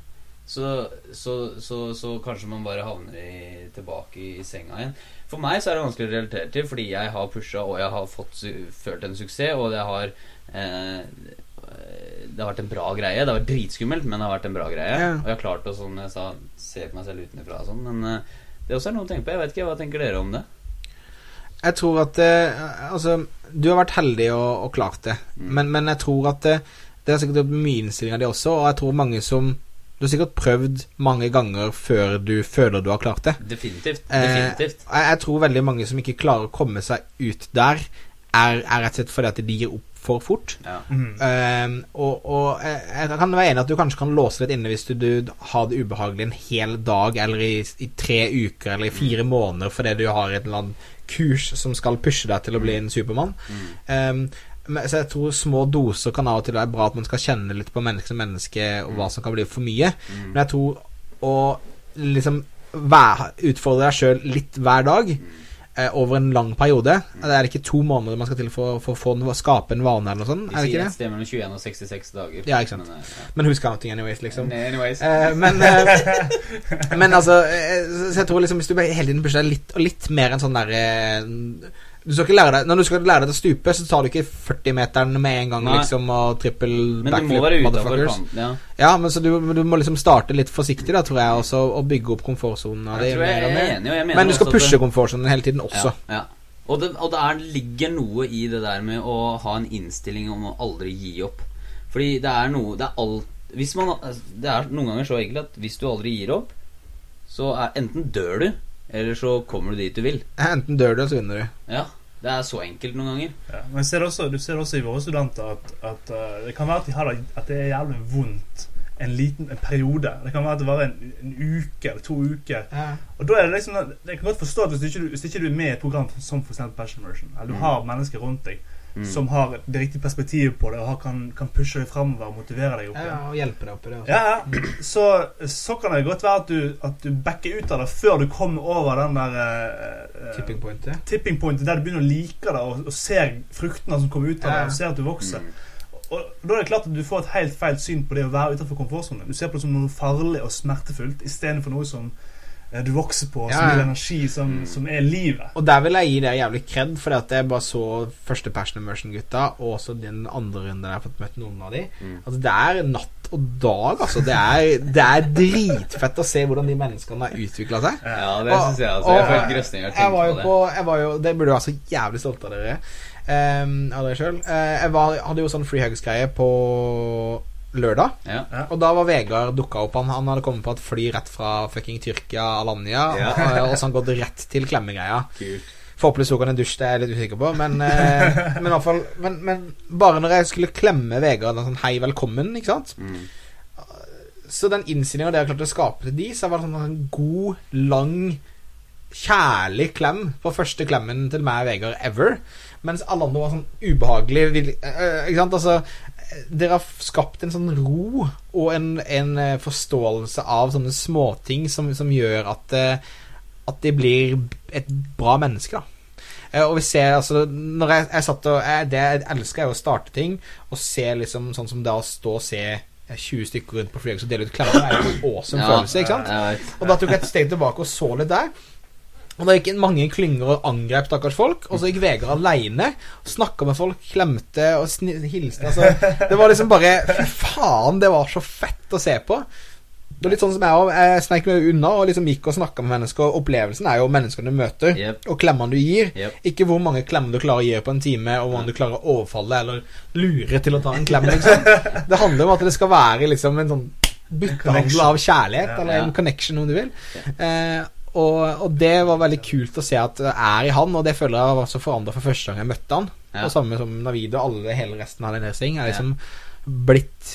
så, så, så, så kanskje man bare havner i, tilbake i senga igjen. For meg så er det vanskelig å relatere til, fordi jeg har pusha, og jeg har fått følt en suksess, og det har eh, det har vært en bra greie. Det har vært dritskummelt, men det har vært en bra greie. Ja. Og jeg har klart å som jeg sa, se på meg selv utenfra og sånn. Men eh, det også er noe å tenke på. Jeg vet ikke, Hva tenker dere om det? Jeg tror at eh, Altså, du har vært heldig og, og klart det, Mm. men, men jeg tror at det, det er sikkert mye av det også, og jeg tror mange som Du har sikkert prøvd mange ganger før du føler du har klart det. Definitivt. Eh, jeg, jeg tror veldig mange som ikke klarer å komme seg ut der, er, er rett og slett fordi at de gir opp for fort. Ja. Mm. Eh, og, og jeg, jeg kan være enig at du kanskje kan låse litt inne hvis du, du har det ubehagelig en hel dag eller i, i tre uker eller i fire måneder fordi du har et eller annet kurs som skal pushe deg til å bli en supermann. Mm. Ehm, men, så jeg tror små doser kan av og til være bra at man skal kjenne litt på menneske som menneske og hva som kan bli for mye. Mm. Men jeg tror å liksom være, utfordre deg sjøl litt hver dag eh, over en lang periode Det er ikke to måneder man skal til for, for å skape en vane eller noe sånt? De Er det sier et det? sted mellom 21 og 66 dager. Ja, ikke sant. Men, eh, ja. Men who's counting anyways, liksom. Anyways. Eh, men, eh, men altså eh, Så jeg tror liksom hvis du hele tiden pusher deg litt og litt mer enn sånn derre du skal ikke lære deg, Når du skal lære deg å stupe, så tar du ikke 40-meteren med en gang Nei. liksom og trippel Men du må backflip motherfuckers. kanten. Ja. Ja, men så du, du må liksom starte litt forsiktig, da, tror jeg, også, og bygge opp komfortsonen Men du skal pushe komfortsonen hele tiden også. Ja, ja. Og, det, og det er, ligger noe i det der med å ha en innstilling om å aldri gi opp. Fordi det er noe Det er alt hvis man, altså, Det er noen ganger så enkelt at hvis du aldri gir opp, så er enten dør du, eller så kommer du dit du vil. Enten dør du, eller så vinner du. Ja, Det er så enkelt noen ganger. Ja, men ser også, du ser også i våre studenter at, at uh, det kan være at, de har det, at det er jævlig vondt en liten en periode. Det kan være at det varer en, en uke eller to uker. Ja. Og da er det liksom Jeg kan godt forstå at hvis ikke du, hvis ikke du er med i et program som f.eks. Passion Version, eller du Mm. har mennesker rundt deg Mm. som har det riktige perspektivet på det, og har, kan, kan pushe deg framover og motivere deg opp Ja, igjen. og hjelpe deg opp i det også. Ja, ja. Så, så kan det godt være at du, at du backer ut av det før du kommer over den der eh, Tipping pointet. tipping pointet. der du begynner å like det og, og ser fruktene som kommer ut av det, og ser at du vokser. Mm. Og Da er det klart at du får et helt feil syn på det å være utenfor komfortsonen. Du ser på det som noe farlig og smertefullt istedenfor noe som du vokser på, som Ja, ja. energi, som, Mm. som er livet. Og der vil jeg gi dere jævlig kred, fordi at jeg bare så første Passion Immersion-gutta, og også den andre runden der jeg har fått møtt noen av de. Mm. Altså, det er natt og dag, altså. Det er, det er dritfett å se hvordan de menneskene har utvikla seg. Ja, det syns jeg altså. Jeg får helt grøsninger av å tenke på det. på, jeg var jo, Det burde du være så jævlig stolt av dere. Um, av dere sjøl. jeg var, hadde jo sånn free hugs-greie på lørdag. Ja. Og da var Vegard dukka opp. Han, han hadde kommet på et fly rett fra fucking Tyrkia, Alanya, Ja. og, og så han gått rett til klemmegreia. Kult. Forhåpentligvis tok han en dusj, det er jeg litt usikker på. Men, eh, men, fall, men, men bare når jeg skulle klemme Vegard sånn hei, velkommen, ikke sant Mm. Så den innstillinga det jeg klarte å skape til de, så var det sånn en god, lang, kjærlig klem på første klemmen til meg og Vegard ever. Mens alle andre var sånn ubehagelig vil- øh, Ikke sant? Altså Dere har skapt en sånn ro og en, en eh, forståelse av sånne småting som, som gjør at eh, At de blir et bra menneske, da. Eh, Og vi ser altså Når jeg, jeg satt og jeg, Det jeg elsker, er å starte ting og se liksom sånn som det å stå og se eh, 20 stykker rundt på flyet og dele ut klær. Det er jo en awesome Ja, følelse, ikke sant? Og da tok jeg et steg tilbake og så litt der. Og da gikk mange klynger og angrep stakkars folk. Og så gikk Vegard aleine. Snakka med folk, klemte og sni- hilste. Altså, det var liksom bare Fy faen, det var så fett å se på. Det var litt sånn som jeg òg. Jeg sneik meg unna og liksom gikk og snakka med mennesker. Og opplevelsen er jo menneskene du møter, yep. og klemmene du gir. Yep. Ikke hvor mange klemmer du klarer å gi på en time, og hvor mange du klarer å overfalle eller lure til å ta en klem. Liksom. Det handler om at det skal være liksom en sånn byttehandel av kjærlighet, Ja, eller en connection, om du vil. Eh, og, og det var veldig kult å se at det er i han, og det føler jeg var så forandra for første gang jeg møtte han. Ja. Og samme som Navid og alle hele resten av den racing er liksom blitt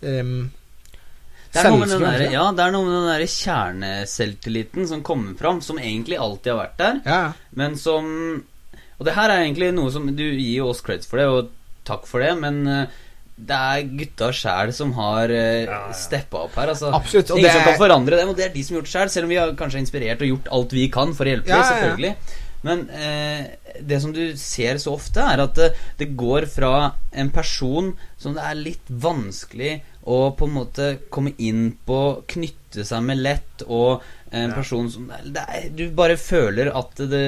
um, Det er, der, ja, det er noe med den der kjerneselvtilliten som kommer fram, som egentlig alltid har vært der, Ja, men som Og det her er egentlig noe som Du gir jo oss creds for det, og takk for det, men eh, det er gutta sjæl som har uh, Ja, ja. steppa opp her. Altså. Absolutt, og det som er- kan forandre dem, og det er de som har gjort det sjæl, selv om vi har kanskje inspirert og gjort alt vi kan for å hjelpe Ja, dem, ja, ja. selvfølgelig. Men uh, det som du ser så ofte, er at det, det går fra en person som det er litt vanskelig å på en måte komme inn på, knytte seg med lett, og en Ja. person som det er, Du bare føler at det,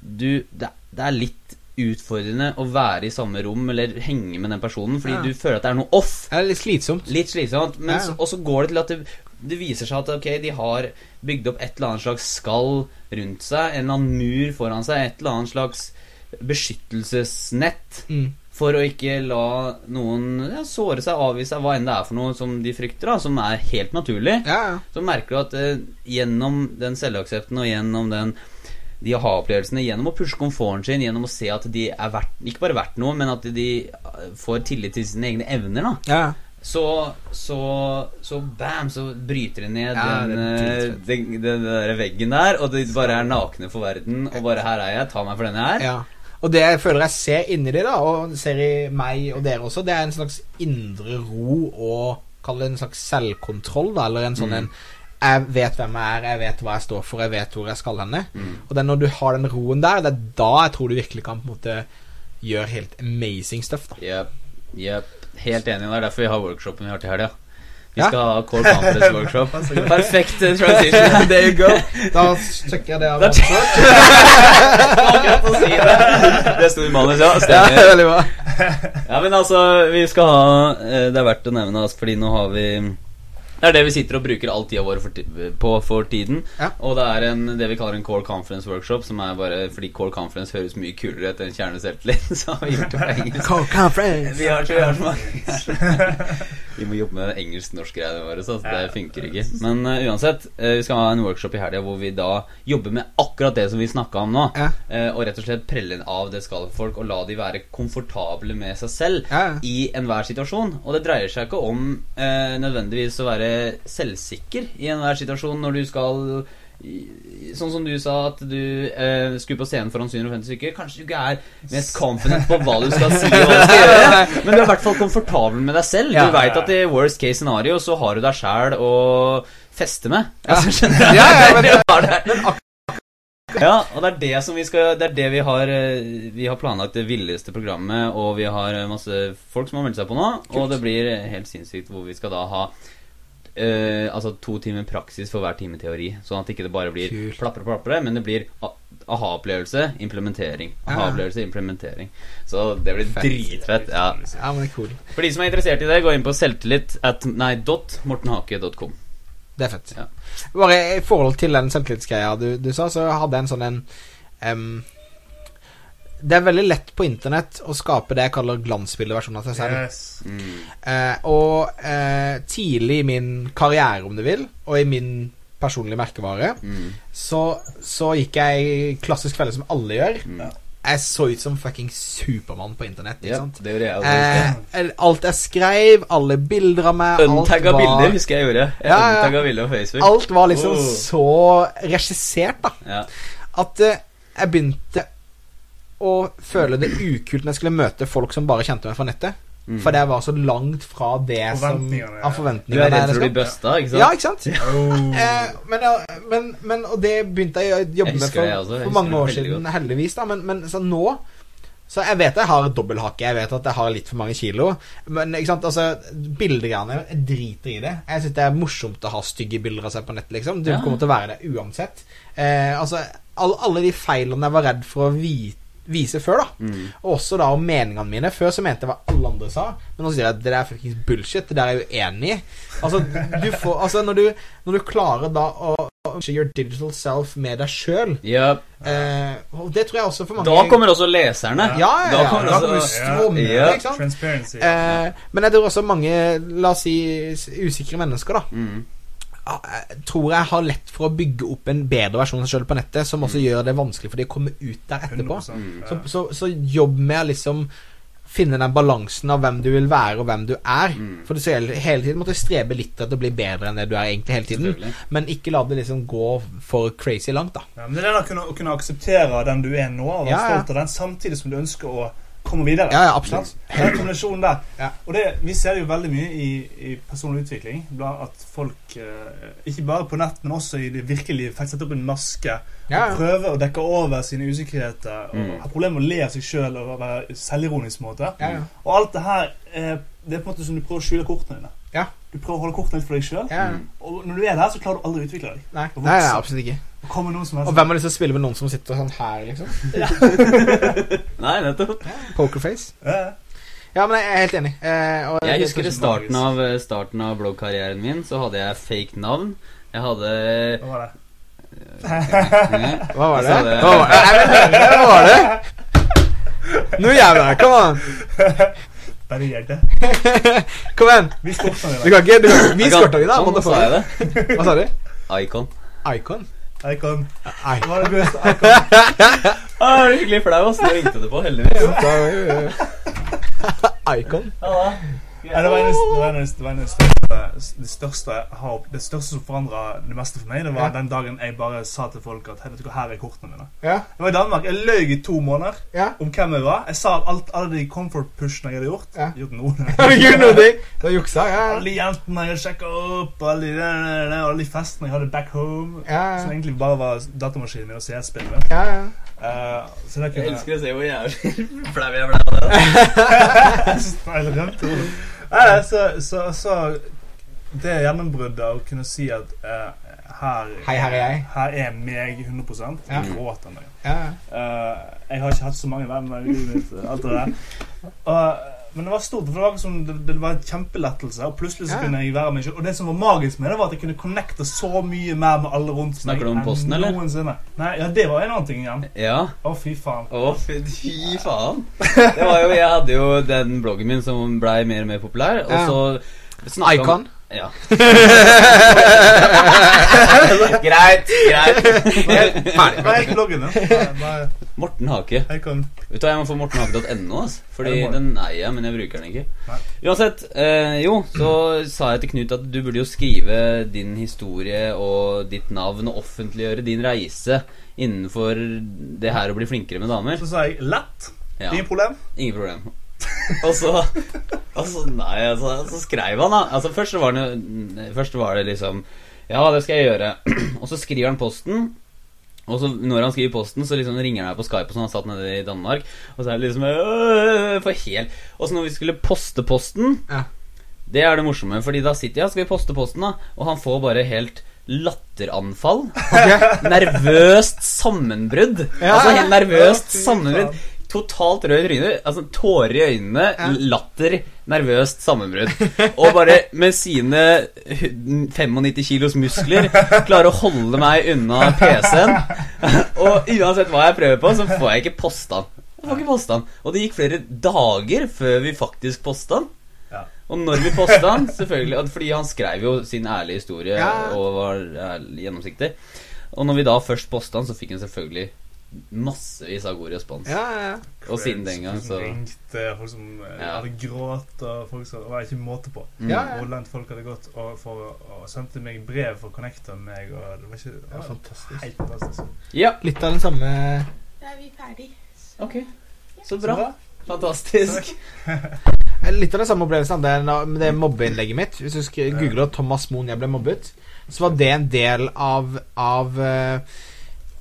du, det, det er litt utfordrende å være i samme rom eller henge med den personen, fordi Ja. du føler at det er noe off. Det er litt slitsomt. Litt slitsomt. Men Ja. så, og så går det til at det, det viser seg at ok, de har bygd opp et eller annet slags skall rundt seg, en eller annen mur foran seg, et eller annet slags beskyttelsesnett Mm. for å ikke la noen ja, såre seg, avvise seg, hva enn det er for noe som de frykter, da, som er helt naturlig. Ja, ja. Så merker du at eh, gjennom den selvaksepten og gjennom den de aha-opplevelsene, gjennom å pushe komforten sin, gjennom å se at de er verdt, ikke bare verdt noe, men at de eh, får tillit til sine egne evner, da ja. så, så, så bam, så bryter de ned Ja, den, eh, den, den der veggen der, og de bare er nakne for verden. Og bare 'her er jeg, ta meg for den jeg er'. Ja. Og det jeg føler jeg ser inni de, da, og ser i meg og dere også, det er en slags indre ro og Kall det en slags selvkontroll, da, eller en sånn Mm. en Jeg vet hvem jeg er, jeg vet hva jeg står for, jeg vet hvor jeg skal henne. Mm. Og det er når du har den roen der, det er da jeg tror du virkelig kan på en måte gjøre helt amazing stuff, da. yep. Yep. Helt enig. Det er derfor vi har workshopen vi har til helga. Vi Ja. skal ha Core Conference Workshop. Perfekt transition. There you go. Da sjekker jeg det av. Si det. Det sto i manus, ja. Stemmer. Ja, men altså, vi skal ha eh, Det er verdt å nevne, altså, fordi nå har vi Det er det vi sitter og bruker all tida vår for på for tiden. Ja. Og det er en, det vi kaller en Core Conference Workshop, som er bare fordi Core Conference høres mye kulere ut enn kjerneselvtillit, så har vi gjort det på engelsk. Call conference. Vi har, så mange Vi må jobbe med engelsk-norsk-greiene våre, så det funker ikke. Men uh, uansett, uh, vi skal ha en workshop i helga hvor vi da jobber med akkurat det som vi snakka om nå. Ja. Uh, og rett og slett prelle av det skal for folk og la de være komfortable med seg selv Ja, i enhver situasjon. Og det dreier seg ikke om eh, nødvendigvis å være selvsikker i enhver situasjon når du skal Sånn som du sa, at du eh, skulle på scenen foran 750 stykker. Kanskje du ikke er mest confident på hva du skal si, og hva du skal gjøre, men du er i hvert fall komfortabel med deg selv. Du veit at i worst case scenario så har du deg sjæl å feste med. Ja. Altså, skjønner du? Ja, ja, men- det. Ja, og det er det som vi skal Det er det vi har eh, Vi har planlagt det villeste programmet, og vi har eh, masse folk som har meldt seg på nå. Og det blir helt sinnssykt hvor vi skal da ha eh, altså to timer praksis for hver time teori. Sånn at ikke det bare blir Kult. plapre, plapre, men det blir aha-opplevelse, implementering. Aha-opplevelse, implementering. Så det blir Fett. dritfett. Ja. Ja, men det er cool. For de som er interessert i det, gå inn på selvtillit at nei, dot mortenhake.com. Det er fett. Ja. Bare i forhold til den selvtillitsgreia du, du sa, så hadde jeg en sånn en em, Det er veldig lett på internett å skape det jeg kaller glansbildeversjonen av seg selv. Yes. Mm. Eh, og eh, tidlig i min karriere, om du vil, og i min personlige merkevare, Mm. så, så gikk jeg klassisk felle som alle gjør. Mm. Jeg så ut som fucking Supermann på internett. Ikke Ja, det gjorde jeg også. Eh, alt jeg skrev, alle bilder av meg Untagga var- bilder husker jeg gjorde. Jeg Ja, ja. Bilder på Facebook. Alt var liksom Oh. så regissert, da. Ja. At eh, jeg begynte å føle det ukult når jeg skulle møte folk som bare kjente meg fra nettet. Mm. For det var så langt fra det som Forventningene, ja. Du er redd for å bli busta, ikke sant? Ja, ikke sant? Oh. Eh, men, ja, men, men Og det begynte jeg å jobbe Jeg med for, altså. For mange år siden, godt. heldigvis. da Men, men så nå Så jeg vet jeg har dobbelthake, jeg vet at jeg har litt for mange kilo. Men ikke sant, altså bildegreiene Jeg driter i det. Jeg syns det er morsomt å ha stygge bilder av seg på nett, liksom. Du Ja. kommer til å være det uansett. Eh, altså all, alle de feilene jeg var redd for å vi, vise før, da. Mm. Og også da om meningene mine. Før så mente jeg hva alle andre sa, men nå sier jeg at det der er fuckings bullshit. Det der er jeg uenig i. Altså, du får, altså når, du, når du klarer da å your digital self med deg sjøl Ja, eh, Og det tror jeg også for mange da kommer også leserne. Ja, ja, Da ja. kommer Da også- kommer du strømme, Ja. ikke sant? Transparency. Eh, men jeg tror også mange, la oss si, usikre mennesker, da Mm. Jeg tror jeg har lett for å bygge opp en bedre versjon av seg sjøl på nettet, som også gjør det vanskelig for de å komme ut der etterpå. Mm. Så, så, så jobb med å liksom finne den balansen av hvem du vil være, og hvem du er. Mm. For du skal hele, hele tiden måtte strebe litt etter å bli bedre enn det du er egentlig hele tiden. Men ikke la det liksom gå for crazy langt, da. Ja, men det er det å kunne, å kunne akseptere den du er nå, og være Ja, ja. stolt av den, samtidig som du ønsker å kommer videre. Ja, ja, absolutt. Den kombinasjonen der. Ja. Og det, vi ser jo veldig mye i, i personlig utvikling. At folk, eh, ikke bare på nett, men også i det virkelige liv, setter opp en maske. Ja, Og prøver å dekke over sine usikkerheter. Og Mm. har problemer med å le av seg sjøl og være selvironisk. måte. Ja, ja. Og alt det her eh, Det er på en måte som du prøver å skjule kortene dine. Ja. Du prøver å holde kortene litt for deg sjøl. ja. Mm. Og når du er der, så klarer du aldri å utvikle deg. Nei, nei, nei, absolutt ikke. Og noen som helst Og hvem har lyst til å spille med noen som sitter sånn her, liksom? Nei, nettopp. Pokerface? Ja, ja. Ja, men jeg er helt enig. Eh, og Jeg er husker i starten av, eh, starten av bloggkarrieren min, så hadde jeg fake navn. Jeg hadde Hva var det? eh, Hva var det? Det- Hva var det? Hva var det? Jævla, come on! Bare gjør det. Kom igjen! Vis deg. Du kan ikke du kan, vi korta deg, da. Sånn, nå sa jeg det. Hva sa du? Icon. Icon? Icon. Icon. Hva det beste icon? Ah, det er skikkelig flau, ass. Nå ringte det på, heldigvis. Icon? Ja, det var en, det var en, det de største, det, største, det største som forandra det meste for meg, det var Ja. den dagen jeg bare sa til folk at «Hei, vet du hva, her er kortene mine. Ja. Jeg var i Danmark. Jeg løy i to måneder Ja. om hvem jeg var. Jeg sa alt, alle de comfort-pushene jeg hadde gjort. Ja. Gjort du gjort noe? Du har juksa? Ja. alle de jentene jeg hadde sjekka opp, alle de, der- alle de festene jeg hadde back home. Ja, Som egentlig bare var datamaskinen min og CS-spillet. ja, ja. Uh, så det Jeg elsker å se hvor jævlig flau jeg ble av det. Nei, så, så, så det gjennombruddet å kunne si at uh, her, Hei, her er jeg. her er meg 100 Ja. Gråter meg. ja. Eh, jeg har ikke hatt så mange venner i livet mitt. Alt det der. Og, men det var stort. for Det var, som det, det var en kjempelettelse. Og plutselig så Ja. kunne jeg være meg selv. Og det som var magisk med det, var at jeg kunne connecte så mye mer med alle rundt meg. Snakker du om posten, eller? Noensinne. Nei, ja, det var en annen ting igjen. Ja. Å, fy faen. Å, fy, fy faen. Det var jo, Jeg hadde jo den bloggen min som blei mer og mer populær, og Ja. så om- Icon? Ja. greit, greit. Ferdig. Het bloggen din? Bare- bare- Morten Hake. Jeg kan Vet du hva, Jeg må få mortenhake.no, altså. Fordi Er den eier jeg, men jeg bruker den ikke. Nei. Uansett, eh, jo, så sa jeg til Knut at du burde jo skrive din historie og ditt navn og offentliggjøre din reise innenfor det her å bli flinkere med damer. Så sa jeg lett. Ja, Ingen problem. ingen problem. Og så, og så Nei, altså, så skrev han, da. Altså, først var det, først var det liksom Ja, det skal jeg gjøre. Og så skriver han posten. Og så når han skriver posten, så liksom ringer han meg på Skype, og sånn, han satt nede i Danmark. Og så er det liksom øh, For helt Og så når vi skulle poste posten Ja. Det er det morsomme, Fordi da sitter jeg, skal vi poste posten, da, og han får bare helt latteranfall. Nervøst sammenbrudd. Ja. Altså helt nervøst sammenbrudd. Totalt rød i trynet. Altså, tårer i øynene, Ja. latter, nervøst sammenbrudd. Og bare med sine 95 kilos muskler klarer å holde meg unna PC-en. Og uansett hva jeg prøver på, så får jeg ikke posta den. Og det gikk flere dager før vi faktisk posta den. Ja. Og når vi posta den, selvfølgelig Fordi han skrev jo sin ærlige historie Ja. og var gjennomsiktig. Og når vi da først posta den, så fikk han selvfølgelig massevis av god respons. Ja, ja, ja. Og siden den gang, så ringte, folk som eh, Ja. hadde grått, og folk som var ikke måte på. Mm. Ja, ja. Hvor langt folk hadde gått og, for, og sendte meg brev for å connecte meg. Og det var ikke det var fantastisk. Helt fantastisk. Ja, Litt av den samme Da er vi ferdig. ok. Så bra. Fantastisk. Eh, Litt av den samme opplevelsen med det mobbeinnlegget mitt. Hvis du googler 'Thomas Moen jeg ble mobbet', så var det en del av Av, eh,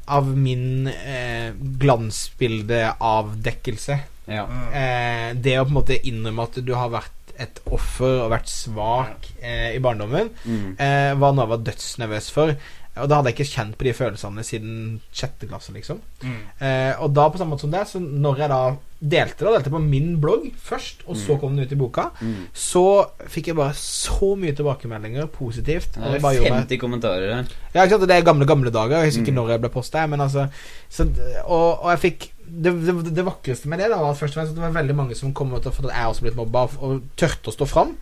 av min eh, glansbildeavdekkelse. Ja. Mm. Eh, det å på en måte innrømme at du har vært et offer og vært svak eh, i barndommen, Mm. eh, var noe jeg var dødsnervøs for. Og da hadde jeg ikke kjent på de følelsene siden sjette klasse, liksom. Mm. Eh, og da på samme måte som det, så når jeg da delte det, delte på min blogg først, og så Mm. kom den ut i boka, Mm. så fikk jeg bare så mye tilbakemeldinger positivt. Ja, det er gjorde meg 50 kommentarer her. ja, ikke sant, Det er gamle, gamle dager. Jeg husker ikke Mm. når jeg ble posta. Men altså så, og, og jeg fikk det, det, det vakreste med det da var at først og fremst at det var veldig mange som kom for at jeg også blitt mobba, og, og tørte å stå fram.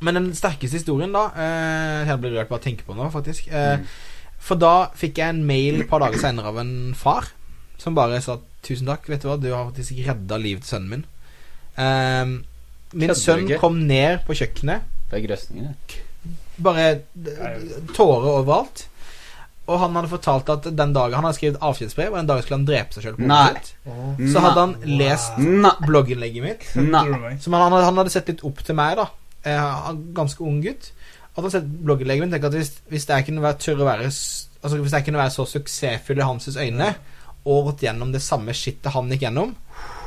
Men den sterkeste historien, da eh, Her blir rørt bare å tenke på nå, faktisk. Eh, Mm. For da fikk jeg en mail et par dager senere av en far som bare sa 'Tusen takk, vet du hva, du har faktisk redda livet til sønnen min'. Eh, min sønn kom ned på kjøkkenet Det er grøsninger, bare tårer overalt. Og han hadde fortalt at den dagen han hadde skrevet avskjedsbrev, og den dagen skulle han drepe seg sjøl. Så hadde han lest blogginnlegget mitt. Som han, han, hadde- han hadde sett litt opp til meg, da. Eh, ganske ung gutt. At han har sett blogginnlegget mitt. Tenker at hvis, hvis jeg kunne tørre å være Altså Hvis jeg kunne være så suksessfull i hans øyne, og gått gjennom det samme skittet han gikk gjennom,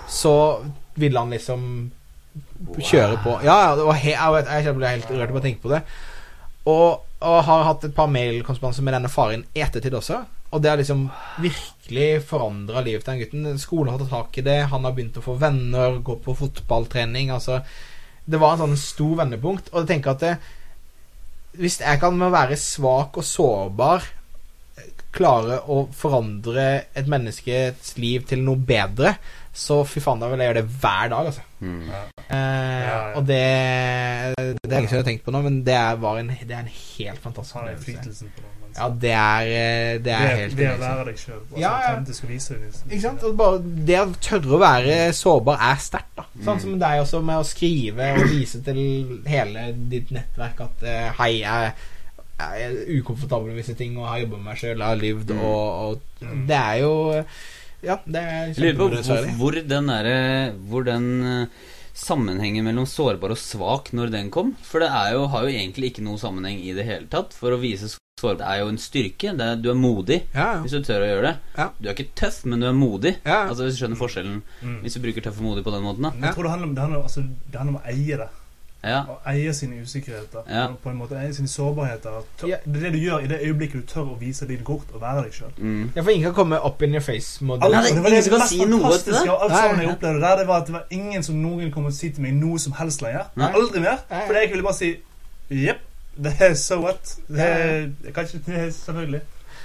så ville han liksom kjøre på. Ja, det var he jeg, vet, jeg ble helt rørt av å tenke på det. Og, og har hatt et par mailkorrespondanser med denne faren i ettertid også. Og det har liksom virkelig forandra livet til den gutten. Skolen har tatt tak i det. Han har begynt å få venner, gå på fotballtrening. Altså, det var en sånn stor vendepunkt. Og jeg tenker at det, hvis jeg kan med å være svak og sårbar klare å forandre et menneskes liv til noe bedre, så fy faen, da vil jeg gjøre det hver dag, altså. Mm. Eh, ja. Og det Det er lenge siden jeg har tenkt på nå, men det er, var en, det er en helt fantastisk opplevelse. Ja, det er eh, Det er det, helt Det å være deg sjøl. Altså, Ja, ja. at Du skal vise deg Ikke sant? Og bare det å tørre å være sårbar er sterkt, da. Sånn Mm. som deg også med å skrive og vise til hele ditt nettverk at uh, hei, jeg jeg er ukomfortabel med visse ting og har jobba med meg sjøl, har levd Mm. og, og Mm. Det er jo Ja, det er kjempebra. lurer på hvor, hvor den derre Hvor den eh, sammenhengen mellom sårbar og svak, når den kom. For det er jo, har jo egentlig ikke noen sammenheng i det hele tatt. For å vise sårbar Det er jo en styrke. Det er, du er modig Ja, hvis du tør å gjøre det. Ja. Du er ikke tøff, men du er modig. ja. Altså Hvis du skjønner forskjellen Mm. Hvis du bruker tøff og modig på den måten, da. Jeg tror det handler om, det handler, om- altså, det handler om å eie det. Ja. Og eie sine usikkerheter. Ja. På en måte eie sine sårbarheter. Tør, Ja. Det er det du gjør i det øyeblikket du tør å vise ditt kort og være deg sjøl. Mm. ja, for ingen kan komme up in your face-måte. Det, det er det mest si fantastiske av alt sammen jeg opplevde der, det var at det var ingen som noen kom og si til meg noe som helst lenger. Nei. Aldri mer. Nei. For jeg ville bare si jepp. Det er so what. Det er, jeg kan ikke, det er selvfølgelig.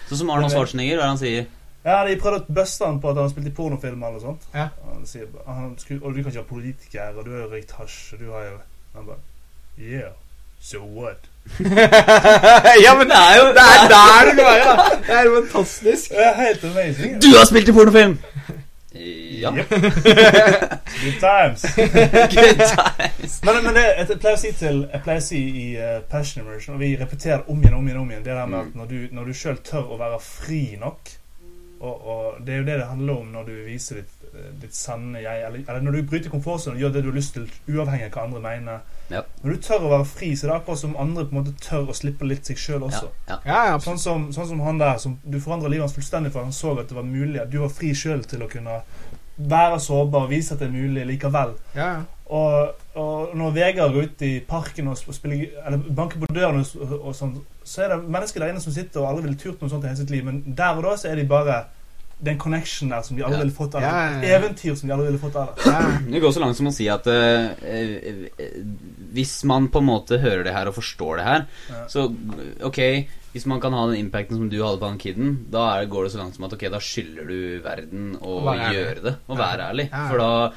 Sånn som Arnold Schwarzenegger, hva er det han sier? Ja, De prøvde å buste han på at han spilte i pornofilmer eller sånt. Ja. Han sier, han og du kan ikke være politiker, og du har jo røykt hasj, og du har jo Han bare Yeah, so what? ja, men det er jo Det er der du kan være, da. Det er jo fantastisk. Det er helt amazing. Du har spilt i pornofilm! Ja. Yep. Good times. Good times. Men, men det, jeg pleier å si til Jeg pleier å si i uh, Passion Immersion, og vi repeterer om igjen om igjen, om igjen det der med at når du, når du sjøl tør å være fri nok og, og det er jo det det handler om når du viser ditt, ditt sanne jeg, eller, eller når du bryter komfortsonen og gjør det du har lyst til, uavhengig av hva andre mener. Ja. Når du tør å være fri, så er det akkurat som andre på en måte tør å slippe litt seg sjøl også. ja. Ja. Sånn som, sånn som han der, som du forandra livet hans fullstendig for han så at det var mulig, at du var fri sjøl til å kunne være sårbar og vise at det er mulig likevel. Ja, ja. Og, og når Vegard går ut i parken og, og spiller, eller banker på døren, og, og sånn, så er det mennesker der inne som sitter og aldri ville turt noe sånt i hele sitt liv, men der og da så er de bare er connection der som de aldri Ja. ville fått av det. Ja, ja, Et ja. eventyr som de aldri ville fått av det. ja. Det går så langt som å si at eh, hvis man på en måte hører det her og forstår det her, Ja. så ok, hvis man kan ha den impacten som du hadde på han kiden, da er, går det så langt som at ok, da skylder du verden å gjøre det, og være ærlig. Ja. For da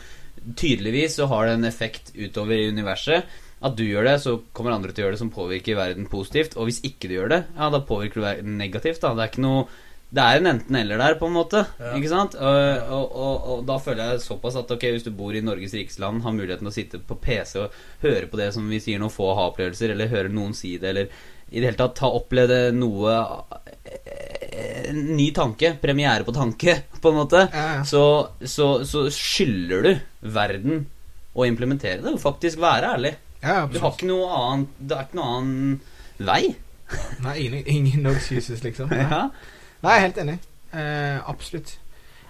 tydeligvis så har det en effekt utover i universet. At du gjør det, så kommer andre til å gjøre det som påvirker verden positivt. Og hvis ikke du gjør det, ja, da påvirker du verden negativt. Da. Det er ikke noe det er en enten-eller der, på en måte. Ja. Ikke sant? Og, og, og, og da føler jeg såpass at ok, hvis du bor i Norges rikeste land, har muligheten til å sitte på PC og høre på det som vi sier noen få ha-opplevelser, eller høre noen si det, eller i det hele tatt ta oppleve noe En ny tanke. Premiere på tanke, på en måte. Ja. Så, så, så skylder du verden å implementere det, og faktisk være ærlig. ja Du har ikke noe annet Det er ikke noe annen vei. Nei, ingen, ingen no excuses, liksom. Nei, Ja. Nei jeg er helt enig. Eh, absolutt.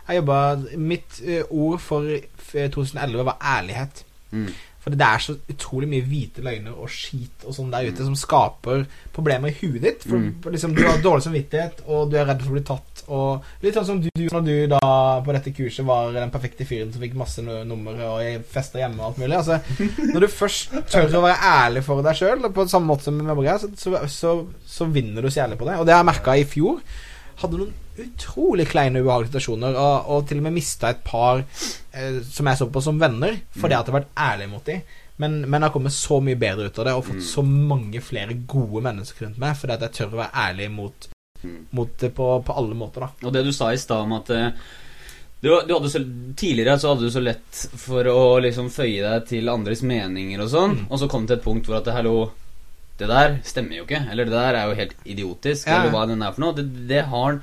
Jeg jobba Mitt eh, ord for 2011 var ærlighet. Mm. For det er så utrolig mye hvite løgner og skit og sånn der ute som skaper problemer i huet ditt. For, Mm. for liksom, du har dårlig samvittighet, og du er redd for å bli tatt. Og litt sånn som du når du da på dette kurset var den perfekte fyren som fikk masse nu- nummer og fester hjemme og alt mulig. Altså, når du først tør å være ærlig for deg sjøl, på samme måte som med Maria, så, så, så, så vinner du så jævlig på det. Og det har jeg merka i fjor. Hadde noen utrolig kleine, ubehagelige situasjoner, og, og til og med mista et par eh, som jeg så på som venner, fordi Mm. at jeg har vært ærlig mot dem. Men, men jeg har kommet så mye bedre ut av det og fått Mm. så mange flere gode mennesker rundt meg fordi at jeg tør å være ærlig mot, Mm. mot det på, på alle måter. da Og det du sa i stad om at eh, du, du så, Tidligere så hadde du så lett for å liksom føye deg til andres meninger og sånn, Mm. og så kom det til et punkt hvor at det, hallo, Det der stemmer jo ikke. Eller det der er jo helt idiotisk. Ja. Eller hva den er for noe. Det, det har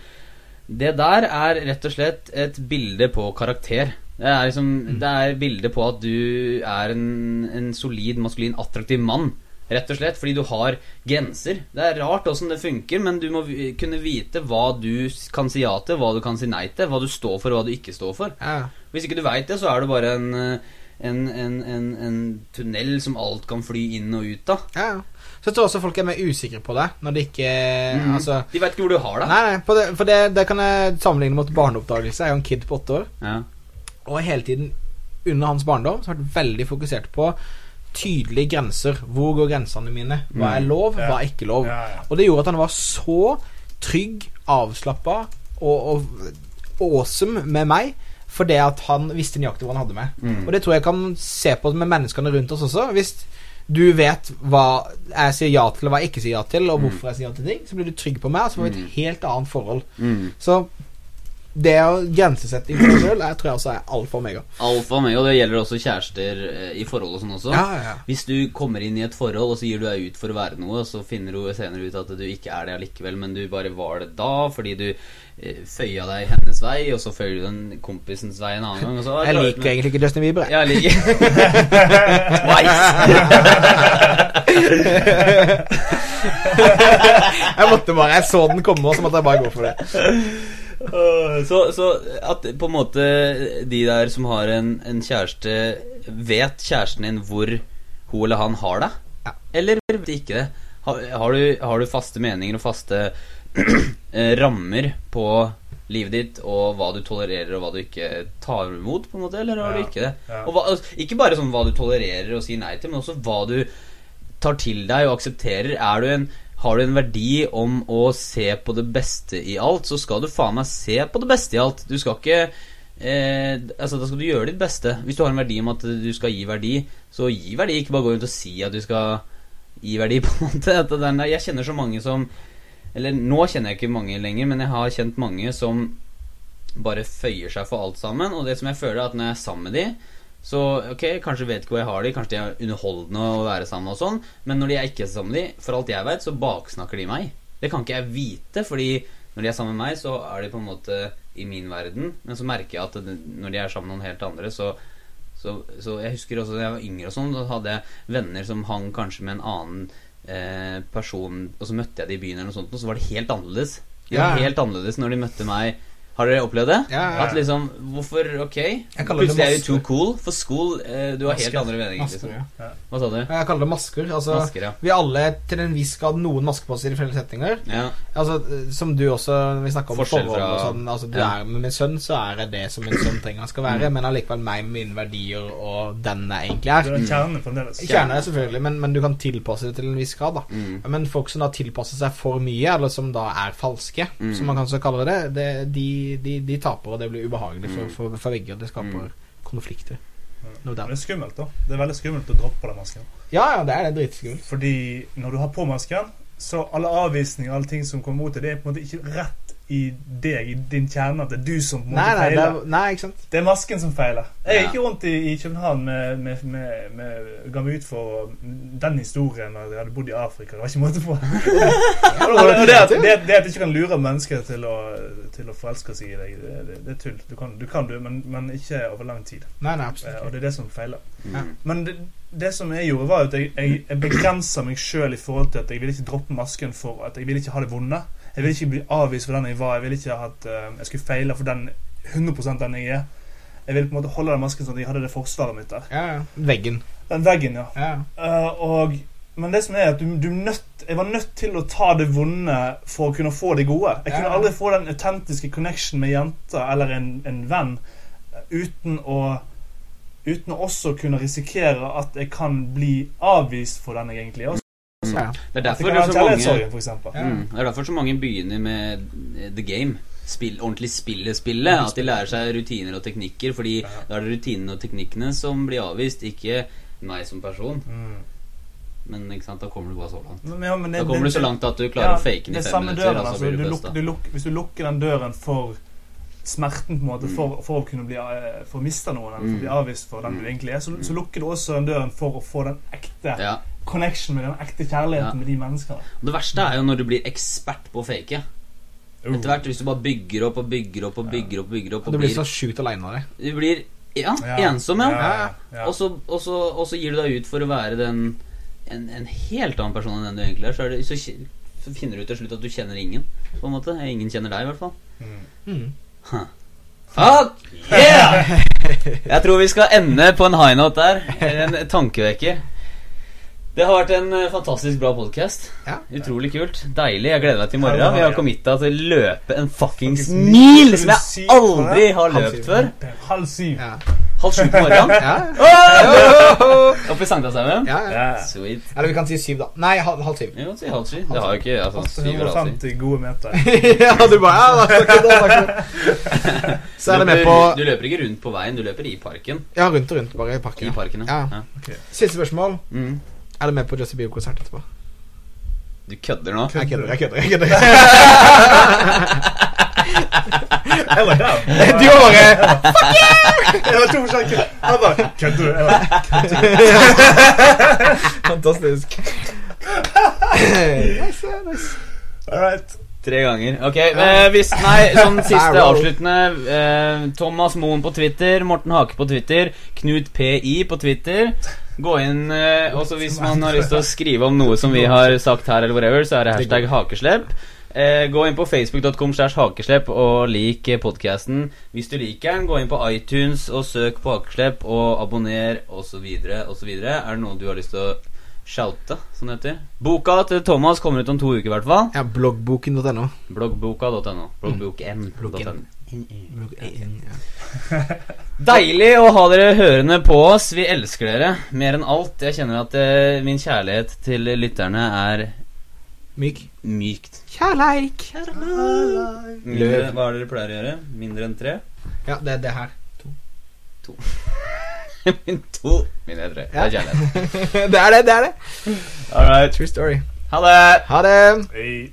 Det der er rett og slett et bilde på karakter. Det er liksom Det er bilde på at du er en, en solid, maskulin, attraktiv mann. Rett og slett fordi du har grenser. Det er rart åssen det funker, men du må kunne vite hva du kan si ja til, hva du kan si nei til, hva du står for, og hva du ikke står for. Ja. Hvis ikke du veit det, så er det bare en, eh, en, en, en, en tunnel som alt kan fly inn og ut av. ja. Så jeg tror også folk er mer usikre på det når de ikke mm. Altså De veit ikke hvor du har det. Nei, nei, for, det, for det, det kan jeg sammenligne mot barneoppdagelse. Jeg er jo en kid på åtte år. Ja. Og hele tiden under hans barndom så har jeg vært veldig fokusert på tydelige grenser. Hvor går grensene mine? Hva er Mm. lov, Ja. hva er ikke lov? Ja, ja. Og det gjorde at han var så trygg, avslappa og, og awesome med meg. Fordi at han visste nøyaktig hva han hadde med. Mm. Og det tror jeg kan se på med menneskene rundt oss også. Hvis du vet hva jeg sier ja til, og hva jeg ikke sier ja til, og hvorfor jeg sier ja til ting, så blir du trygg på meg, og så får vi Mm. et helt annet forhold. Mm. Så det å grensesette seg sjøl tror jeg også er alfa og omega. Alfa og omega, og det gjelder også kjærester eh, i forhold og sånn også. Ja, ja. Hvis du kommer inn i et forhold, og så gir du deg ut for å være noe, og så finner du senere ut at du ikke er det allikevel, men du bare var det da fordi du føya deg hennes vei, og så føyer du den kompisens vei en annen gang. Så, Jeg liker egentlig ikke Justin Bieber. jeg. Jeg liker Jeg måtte bare Jeg så den komme, og så måtte jeg bare gå for det. så, så at på en måte de der som har en, en kjæreste, vet kjæresten din hvor hun eller han har deg? Ja. Eller vet ikke det? Har, har, du, har du faste meninger og faste eh, rammer på livet ditt, og hva du tolererer og hva du ikke tar imot, på en måte, eller har Ja. du ikke det? Ja. Hva, altså, ikke bare sånn hva du tolererer og sier nei til, men også hva du tar til deg og aksepterer. Er du en, har du en verdi om å se på det beste i alt, så skal du faen meg se på det beste i alt. Du skal ikke eh, Altså, da skal du gjøre ditt beste. Hvis du har en verdi om at du skal gi verdi, så gi verdi. Ikke bare gå rundt og si at du skal gi verdi, på en måte. Jeg kjenner så mange som Eller nå kjenner jeg ikke mange lenger, men jeg har kjent mange som bare føyer seg for alt sammen. Og det som jeg føler, er at når jeg er sammen med de så ok, kanskje vet ikke hvor jeg har de, kanskje de er underholdende å være sammen og sånn, men når de er ikke sammen med de, for alt jeg vet, så baksnakker de meg. Det kan ikke jeg vite, fordi når de er sammen med meg, så er de på en måte i min verden, men så merker jeg at når de er sammen med noen helt andre, så så, så jeg husker også da jeg var yngre og sånn, da hadde jeg venner som hang kanskje med en annen eh, person, og så møtte jeg de i byen eller noe sånt, og så var det helt annerledes. De var Ja. helt annerledes når de møtte meg. Har dere opplevd det? Ja, ja. At liksom Hvorfor Ok, plutselig er du too cool. For school eh, Du har helt andre meninger. Masker, Liksom. ja. Hva sa du? Jeg kaller det masker. Altså, Masker, ja. Vi alle til en viss grad noen masker på oss i settinger. ja. Altså, Som du også, når vi snakker om Forskjell forhold og fra- sånn altså, du Ja. er Med min sønn så er jeg det som min sønn trenger han skal være, men allikevel meg med mine verdier og den jeg egentlig Du er. kjerne fremdeles. Kjerne, er selvfølgelig, men, men du kan tilpasse det til en viss grad. da Mm. Men folk som da tilpasser seg for mye, eller som da er falske, Mm. som man kan så kalle det, det de, de, de taper, og det blir ubehagelig for, for, for begge. og Det skaper Mm. konflikter. No det er skummelt, da. Det er veldig skummelt å droppe den masken. Ja, ja, det er det dritskummelt. Fordi når du har på masken, så alle avvisninger alle ting som kommer mot deg, det er på en måte ikke rett i deg, i din kjerne, at det er du som på en Nei, måte nei, det feiler. er, nei, ikke sant? Det er masken som feiler. Jeg Ja. gikk rundt i, i København med, med, med, med Ga meg ut for den historien at jeg hadde bodd i Afrika. Det var ikke måte på. det, det, at, det, det at du ikke kan lure mennesker til å, til å forelske seg i deg, det, det, det er tull. Du kan, du kan du, men, men ikke over lang tid. Nei, nei, Eh, absolutt Og det er det som feiler. Ja. Men det, det som jeg gjorde, var at jeg, jeg, jeg begrensa meg sjøl i forhold til at jeg ville ikke droppe masken for at jeg ville ikke ha det vonde. Jeg vil ikke bli avvist for den jeg var. Jeg vil ikke at eh, jeg skulle feile for den 100 den jeg er. Jeg vil på en måte holde den masken sånn at jeg hadde det forsvaret mitt der. Ja, ja. Veggen. Den veggen, ja. Ja. Uh, og, men det som er at du, du nødt, jeg var nødt til å ta det vonde for å kunne få det gode. Jeg kunne aldri få den autentiske connection med jenter eller en, en venn eh, uten å Uten å også kunne risikere at jeg kan bli avvist for den jeg egentlig er. Mm. Ja. Det er derfor det er så mange for mm. Det er derfor så mange begynner med the game. Spill, ordentlig spille-spillet. At de lærer seg rutiner og teknikker. Fordi Ja. da er det rutinene og teknikkene som blir avvist, ikke meg som person. Mm. Men ikke sant, da kommer du bare så langt. Men, ja, men det- Da kommer det- du så langt at du klarer Ja, å fake den i fem minutter, døren, altså. du du luk, du luk, hvis du lukker den døren for smerten, på en måte, Mm. for, for å kunne bli eh, For å miste noen, eller for å Mm. bli avvist for den du Mm. egentlig er, så, Mm. så lukker du også den døren for å få den ekte Ja. Connection med den ekte kjærligheten Ja. med de menneskene. Det verste er jo når du blir ekspert på å fake. Uh. Etter hvert, hvis du bare bygger opp og bygger opp og bygger opp og bygger opp du blir så sjukt aleine av det. Du blir ja, Ja. ensom, ja. ja, ja. Og, så, og, så, og så gir du deg ut for å være den en, en helt annen person enn den du egentlig er. Så, er det, så, så finner du til slutt at du kjenner ingen. På en måte Ingen kjenner deg, i hvert fall. Mm. Mm. Fuck yeah! Jeg tror vi skal ende på en high note der. En tankevekker. Det har vært en eh, fantastisk bra podkast. Ja. Utrolig kult. Deilig. Jeg gleder meg til i morgen. Vi har ja. committa til å løpe en fuckings mil som jeg aldri har løpt før. Halv syv. Ja. Halv sju på morgenen. Ja. Åh! Oppe i Sankthanshaugen. Ja, ja. Sweet. Eller vi kan si syv, da. Nei, halv, halv syv. Vi kan si halv syv. Det har jo ikke altså, syv eller halv syv. 150 gode meter. ja, du bare ja, da, takk, da, takk. Så er det med på Du løper ikke rundt på veien, du løper i parken. Ja, rundt og rundt, bare i parken. I parken. ja. Siste spørsmål. Mm. Er du med på Justin Bieber-konsert etterpå? Du kødder nå? Jeg kødder, jeg kødder. jeg kødder Jeg var der. Du var bare Jeg var to forskjellige Jeg bare Kødder du? Jeg bare, Fantastisk. nice, nice. All right. Tre ganger. Ok, eh, hvis Nei, sånn siste avsluttende eh, Thomas Moen på Twitter, Morten Hake på Twitter, Knut PI på Twitter. Gå inn eh, også hvis man har lyst til å skrive om noe som vi har sagt her, eller whatever, så er det hashtag hakeslepp. Eh, gå inn på facebook.com slash hakeslepp og lik podkasten. Hvis du liker den, gå inn på iTunes og søk på hakeslepp og abonner osv. osv. Er det noe du har lyst til å shoute, som det heter? Boka til Thomas kommer ut om to uker, i hvert fall. Ja, bloggboken.no. Bloggboka.no. Bloggboken.no. Bloggen. Deilig å ha dere hørende på oss. Vi elsker dere mer enn alt. Jeg kjenner at eh, min kjærlighet til lytterne er Myk. mykt. Kjærleik. Mindre, hva er det dere pleier å gjøre? Mindre enn tre? Ja, det er det her. Min to. Min edre. Det er kjærlighet. det er det, det er det. All right. True story. Ha det! Ha det. Hey.